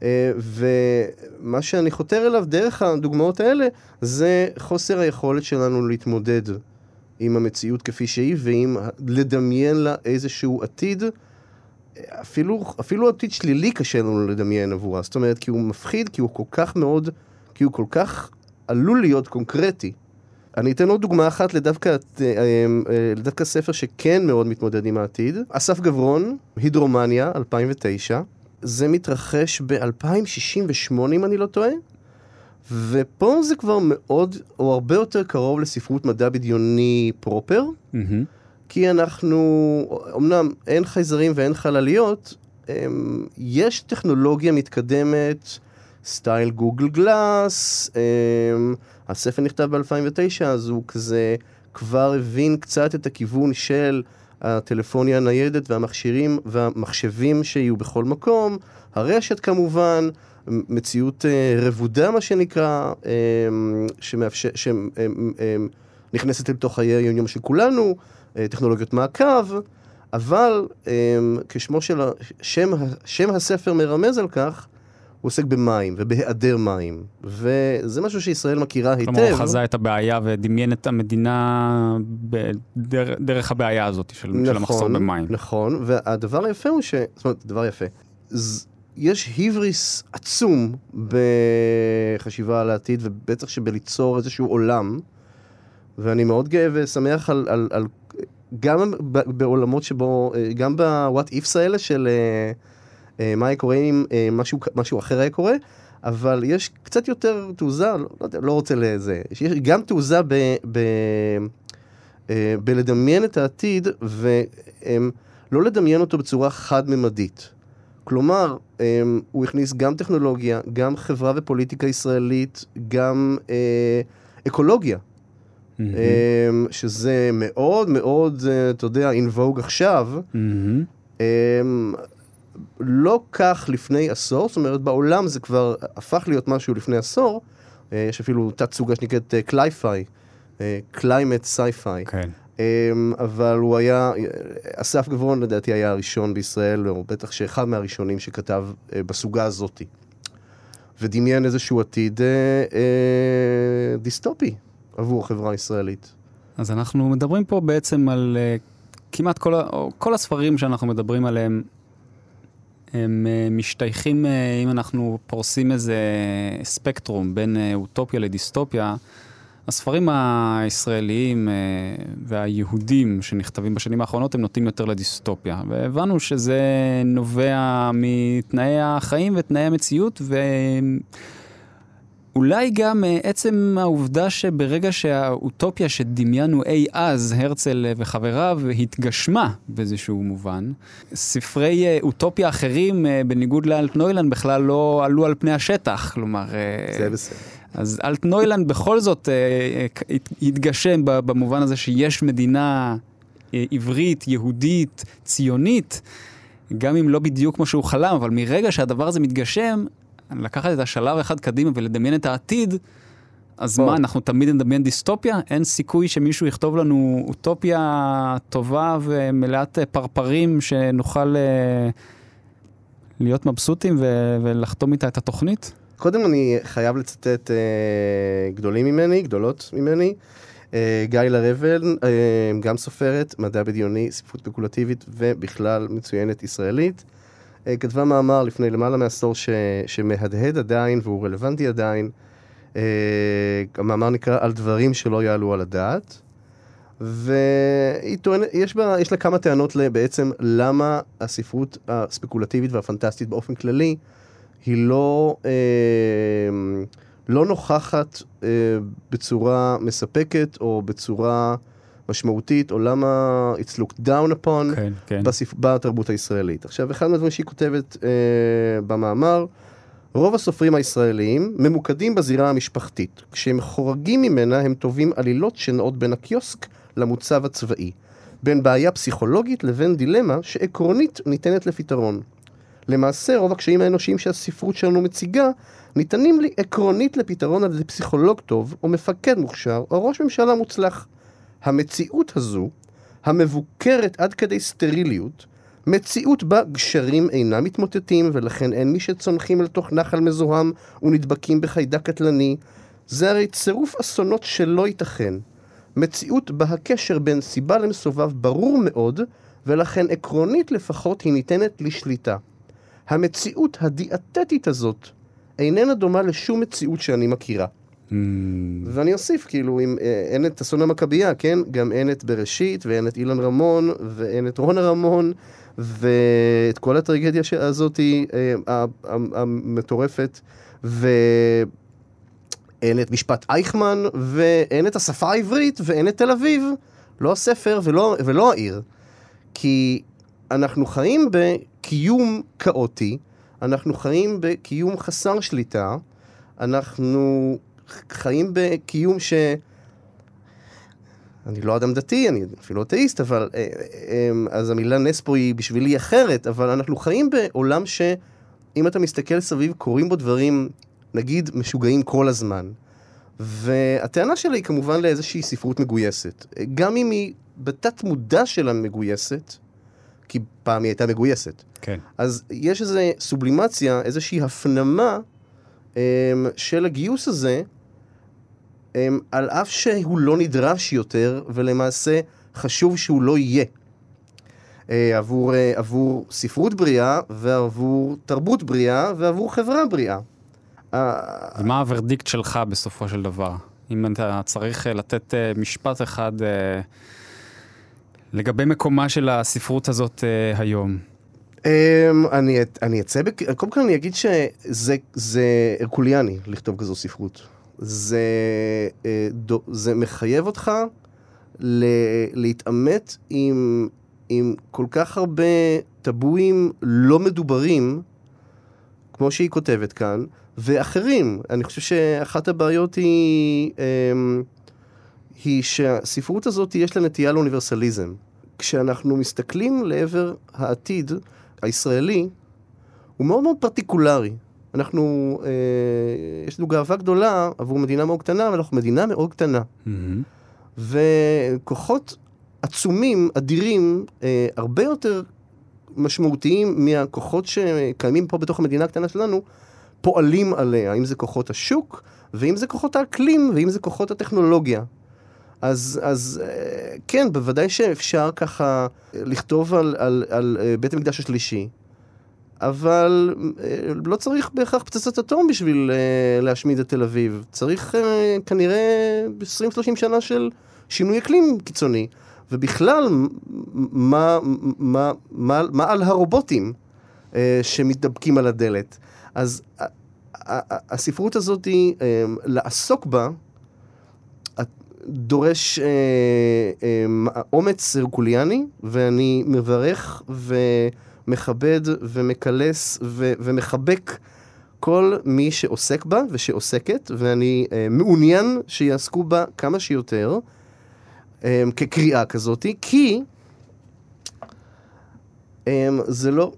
[SPEAKER 2] אה, ומה שאני חותר אליו דרך הדוגמאות האלה, זה חוסר היכולת שלנו להתמודד עם המציאות כפי שהיא, ועם לדמיין לה איזשהו עתיד. אפילו, אפילו עתיד שלילי קשה לנו לדמיין עבורה, זאת אומרת, כי הוא מפחיד, כי הוא כל כך מאוד, כי הוא כל כך עלול להיות קונקרטי. אני אתן עוד דוגמה אחת לדווקא, אה, אה, לדווקא ספר שכן מאוד מתמודד עם העתיד. אסף גברון, הידרומניה, 2009. זה מתרחש ב-2068, אם אני לא טועה. ופה זה כבר מאוד, או הרבה יותר קרוב לספרות מדע בדיוני פרופר.
[SPEAKER 3] מהמם.
[SPEAKER 2] כי אנחנו, אמנם אין חייזרים ואין חלליות, אמ, יש טכנולוגיה מתקדמת, סטייל גוגל גלאס, אמ, הספר נכתב ב-2009, אז הוא כזה כבר הבין קצת את הכיוון של הטלפוניה הניידת והמכשירים והמחשבים שיהיו בכל מקום, הרשת כמובן, מציאות אה, רבודה מה שנקרא, אמ, שמאפשר, שנכנסת לתוך חיי היום-יום של כולנו, טכנולוגיות מעקב, אבל אמ, כשמו של, שם, שם הספר מרמז על כך, הוא עוסק במים ובהיעדר מים, וזה משהו שישראל מכירה היטב.
[SPEAKER 3] כלומר, הוא חזה את הבעיה ודמיין את המדינה בדר, דרך הבעיה הזאת של, של המחסור במים.
[SPEAKER 2] נכון, והדבר היפה הוא ש... זאת אומרת, דבר יפה. ז... יש היבריס עצום בחשיבה על העתיד, ובטח שבליצור איזשהו עולם, ואני מאוד גאה ושמח על... על, על גם בעולמות שבו, אה, גם ב-what ifs האלה של אה, אה, מה היה קורה אם משהו, משהו אחר היה קורה, אבל יש קצת יותר תעוזה, לא, לא, לא רוצה לזה, יש גם תעוזה ב... ב בלדמיין את העתיד ולא לדמיין אותו בצורה חד-ממדית. כלומר, הוא הכניס גם טכנולוגיה, גם חברה ופוליטיקה ישראלית, גם אקולוגיה. Mm-hmm. שזה מאוד מאוד, אה, אתה יודע, in vogue עכשיו. Mm-hmm. לא כך לפני עשור, זאת אומרת, בעולם זה כבר הפך להיות משהו לפני עשור. אה, יש אפילו תת-סוגה שנקראת cli-fi, climate sci-fi. כן. אמ, אבל הוא היה, אסף גברון לדעתי היה הראשון בישראל, או בטח שאחד מהראשונים שכתב אה, בסוגה הזאתי. ודמיין איזשהו עתיד אה, אה, דיסטופי עבור החברה הישראלית.
[SPEAKER 3] אז אנחנו מדברים פה בעצם על אה, כמעט כל, כל הספרים שאנחנו מדברים עליהם, הם אה, משתייכים, אה, אם אנחנו פורסים איזה ספקטרום בין אה, אוטופיה לדיסטופיה, הספרים הישראליים אה, והיהודים שנכתבים בשנים האחרונות הם נוטים יותר לדיסטופיה. והבנו שזה נובע מתנאי החיים ותנאי המציאות, ואולי גם אה, עצם העובדה שברגע שהאוטופיה שדמיינו אי אז, הרצל וחבריו, התגשמה באיזשהו מובן, ספרי אה, אוטופיה אחרים, בניגוד לאלטנוילנד, בכלל לא עלו על פני השטח. כלומר...
[SPEAKER 2] זה בסדר.
[SPEAKER 3] אז אלטנוילנד בכל זאת אה, אה, התגשם במובן הזה שיש מדינה אה, עברית, יהודית, ציונית, גם אם לא בדיוק כמו שהוא חלם, אבל מרגע שהדבר הזה מתגשם, לקחת את השלב אחד קדימה ולדמיין את העתיד, אז מה, אנחנו תמיד נדמיין דיסטופיה? אין סיכוי שמישהו יכתוב לנו אוטופיה טובה ומלאת פרפרים שנוכל להיות מבסוטים ולחתום איתה את התוכנית?
[SPEAKER 2] קודם אני חייב לצטט אה, גדולים ממני, גדולות ממני. אה, גיא לרבל, אה, גם סופרת, מדע בדיוני, ספרות ספקולטיבית ובכלל מצוינת ישראלית. אה, כתבה מאמר לפני למעלה מעשור ש, שמהדהד עדיין והוא רלוונטי עדיין. אה, המאמר נקרא על דברים שלא יעלו על הדעת. והיא טוענת, יש, בה, יש לה כמה טענות בעצם למה הספרות הספקולטיבית והפנטסטית באופן כללי היא לא, אה, לא נוכחת אה, בצורה מספקת או בצורה משמעותית, או למה it's looked down upon כן, כן. בספ... בתרבות הישראלית. עכשיו, אחד מהדברים שהיא כותבת אה, במאמר, רוב הסופרים הישראליים ממוקדים בזירה המשפחתית. כשהם חורגים ממנה הם טובים עלילות שנעות בין הקיוסק למוצב הצבאי. בין בעיה פסיכולוגית לבין דילמה שעקרונית ניתנת לפתרון. למעשה רוב הקשיים האנושיים שהספרות שלנו מציגה ניתנים לי עקרונית לפתרון על ידי פסיכולוג טוב או מפקד מוכשר או ראש ממשלה מוצלח. המציאות הזו, המבוקרת עד כדי סטריליות, מציאות בה גשרים אינם מתמוטטים ולכן אין מי שצונחים אל תוך נחל מזוהם ונדבקים בחיידק קטלני, זה הרי צירוף אסונות שלא ייתכן. מציאות בה הקשר בין סיבה למסובב ברור מאוד ולכן עקרונית לפחות היא ניתנת לשליטה. המציאות הדיאטטית הזאת איננה דומה לשום מציאות שאני מכירה. Mm. ואני אוסיף, כאילו, אם אה, אין את אסון המכבייה, כן? גם אין את בראשית, ואין את אילן רמון, ואין את רונה רמון, ואת כל הטרגדיה הזאת אה, המטורפת, ואין את משפט אייכמן, ואין את השפה העברית, ואין את תל אביב. לא הספר ולא, ולא העיר. כי אנחנו חיים בקיום כאוטי, אנחנו חיים בקיום חסר שליטה, אנחנו חיים בקיום ש... אני לא אדם דתי, אני אפילו אתאיסט, אבל... אה, אה, אז המילה נס פה היא בשבילי אחרת, אבל אנחנו חיים בעולם שאם אתה מסתכל סביב, קורים בו דברים, נגיד, משוגעים כל הזמן. והטענה שלה היא כמובן לאיזושהי ספרות מגויסת. גם אם היא בתת מודע שלה מגויסת, כי פעם היא הייתה מגויסת.
[SPEAKER 3] כן.
[SPEAKER 2] אז יש איזו סובלימציה, איזושהי הפנמה um, של הגיוס הזה, על אף שהוא לא נדרש יותר, ולמעשה חשוב שהוא לא יהיה. Uh, עבור, uh, עבור ספרות בריאה, ועבור תרבות בריאה, ועבור חברה בריאה.
[SPEAKER 3] ומה הוורדיקט שלך בסופו של דבר? אם אתה צריך לתת משפט אחד לגבי מקומה של הספרות הזאת היום.
[SPEAKER 2] Um, אני, אני אצא, בק... קודם כל אני אגיד שזה הרקוליאני לכתוב כזו ספרות. זה, דו, זה מחייב אותך להתעמת עם עם כל כך הרבה טבואים לא מדוברים, כמו שהיא כותבת כאן, ואחרים. אני חושב שאחת הבעיות היא, אמ, היא שהספרות הזאת יש לה נטייה לאוניברסליזם. כשאנחנו מסתכלים לעבר העתיד הישראלי, הוא מאוד מאוד פרטיקולרי. אנחנו, אה, יש לנו גאווה גדולה עבור מדינה מאוד קטנה, אבל אנחנו מדינה מאוד קטנה. Mm-hmm. וכוחות עצומים, אדירים, אה, הרבה יותר משמעותיים מהכוחות שקיימים פה בתוך המדינה הקטנה שלנו, פועלים עליה, אם זה כוחות השוק, ואם זה כוחות האקלים, ואם זה כוחות הטכנולוגיה. אז, אז אה, כן, בוודאי שאפשר ככה לכתוב על, על, על אה, בית המקדש השלישי, אבל אה, לא צריך בהכרח פצצת אטום בשביל להשמיד את תל אביב. צריך כנראה 20-30 שנה של שינוי אקלים קיצוני. ובכלל, מה, מה, מה, מה על הרובוטים שמתדבקים על הדלת? אז הספרות הזאת, לעסוק בה, דורש אה, אה, אומץ הרקוליאני, ואני מברך ומכבד ומקלס ו, ומחבק כל מי שעוסק בה ושעוסקת, ואני אה, מעוניין שיעסקו בה כמה שיותר, אה, כקריאה כזאת, כי אה, זה לא...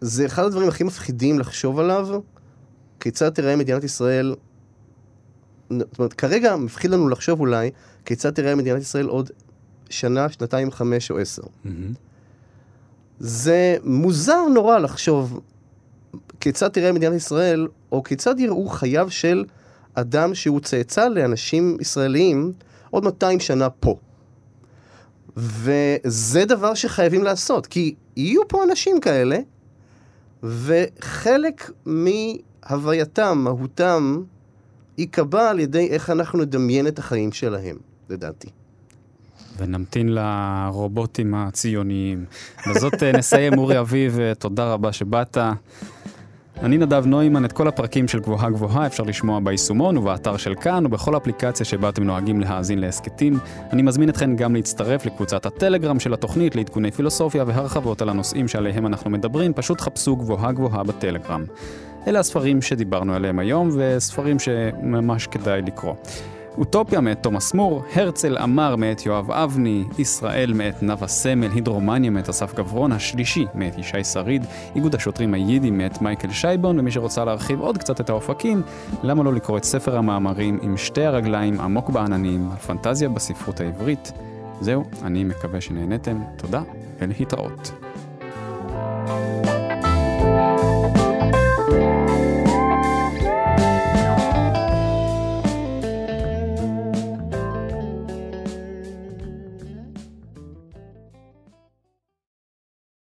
[SPEAKER 2] זה אחד הדברים הכי מפחידים לחשוב עליו, כיצד תראה מדינת ישראל זאת אומרת, כרגע מפחיד לנו לחשוב אולי כיצד תראה מדינת ישראל עוד שנה, שנתיים, חמש או עשר. Mm-hmm. זה מוזר נורא לחשוב כיצד תראה מדינת ישראל, או כיצד יראו חייו של אדם שהוא צאצא לאנשים ישראלים עוד 200 שנה פה. וזה דבר שחייבים לעשות, כי יהיו פה אנשים כאלה, וחלק מהווייתם, מהותם, ייקבע על ידי איך אנחנו נדמיין את החיים שלהם, לדעתי.
[SPEAKER 3] ונמתין לרובוטים הציוניים. בזאת אה, נסיים, אורי אביב, אה, תודה רבה שבאת. אני נדב נוימן, את כל הפרקים של גבוהה גבוהה אפשר לשמוע ביישומון ובאתר של כאן ובכל אפליקציה שבה אתם נוהגים להאזין להסכתים. אני מזמין אתכם גם להצטרף לקבוצת הטלגרם של התוכנית לעדכוני פילוסופיה והרחבות על הנושאים שעליהם אנחנו מדברים, פשוט חפשו גבוהה גבוהה בטלגרם. אלה הספרים שדיברנו עליהם היום, וספרים שממש כדאי לקרוא. אוטופיה מאת תומאס מור, הרצל אמר מאת יואב אבני, ישראל מאת נאוה סמל, הידרומניה מאת אסף גברון, השלישי מאת ישי שריד, איגוד השוטרים היידי מאת מייקל שייבון, ומי שרוצה להרחיב עוד קצת את האופקים, למה לא לקרוא את ספר המאמרים עם שתי הרגליים עמוק בעננים, על פנטזיה בספרות העברית. זהו, אני מקווה שנהנתם, תודה ולהתראות. thank you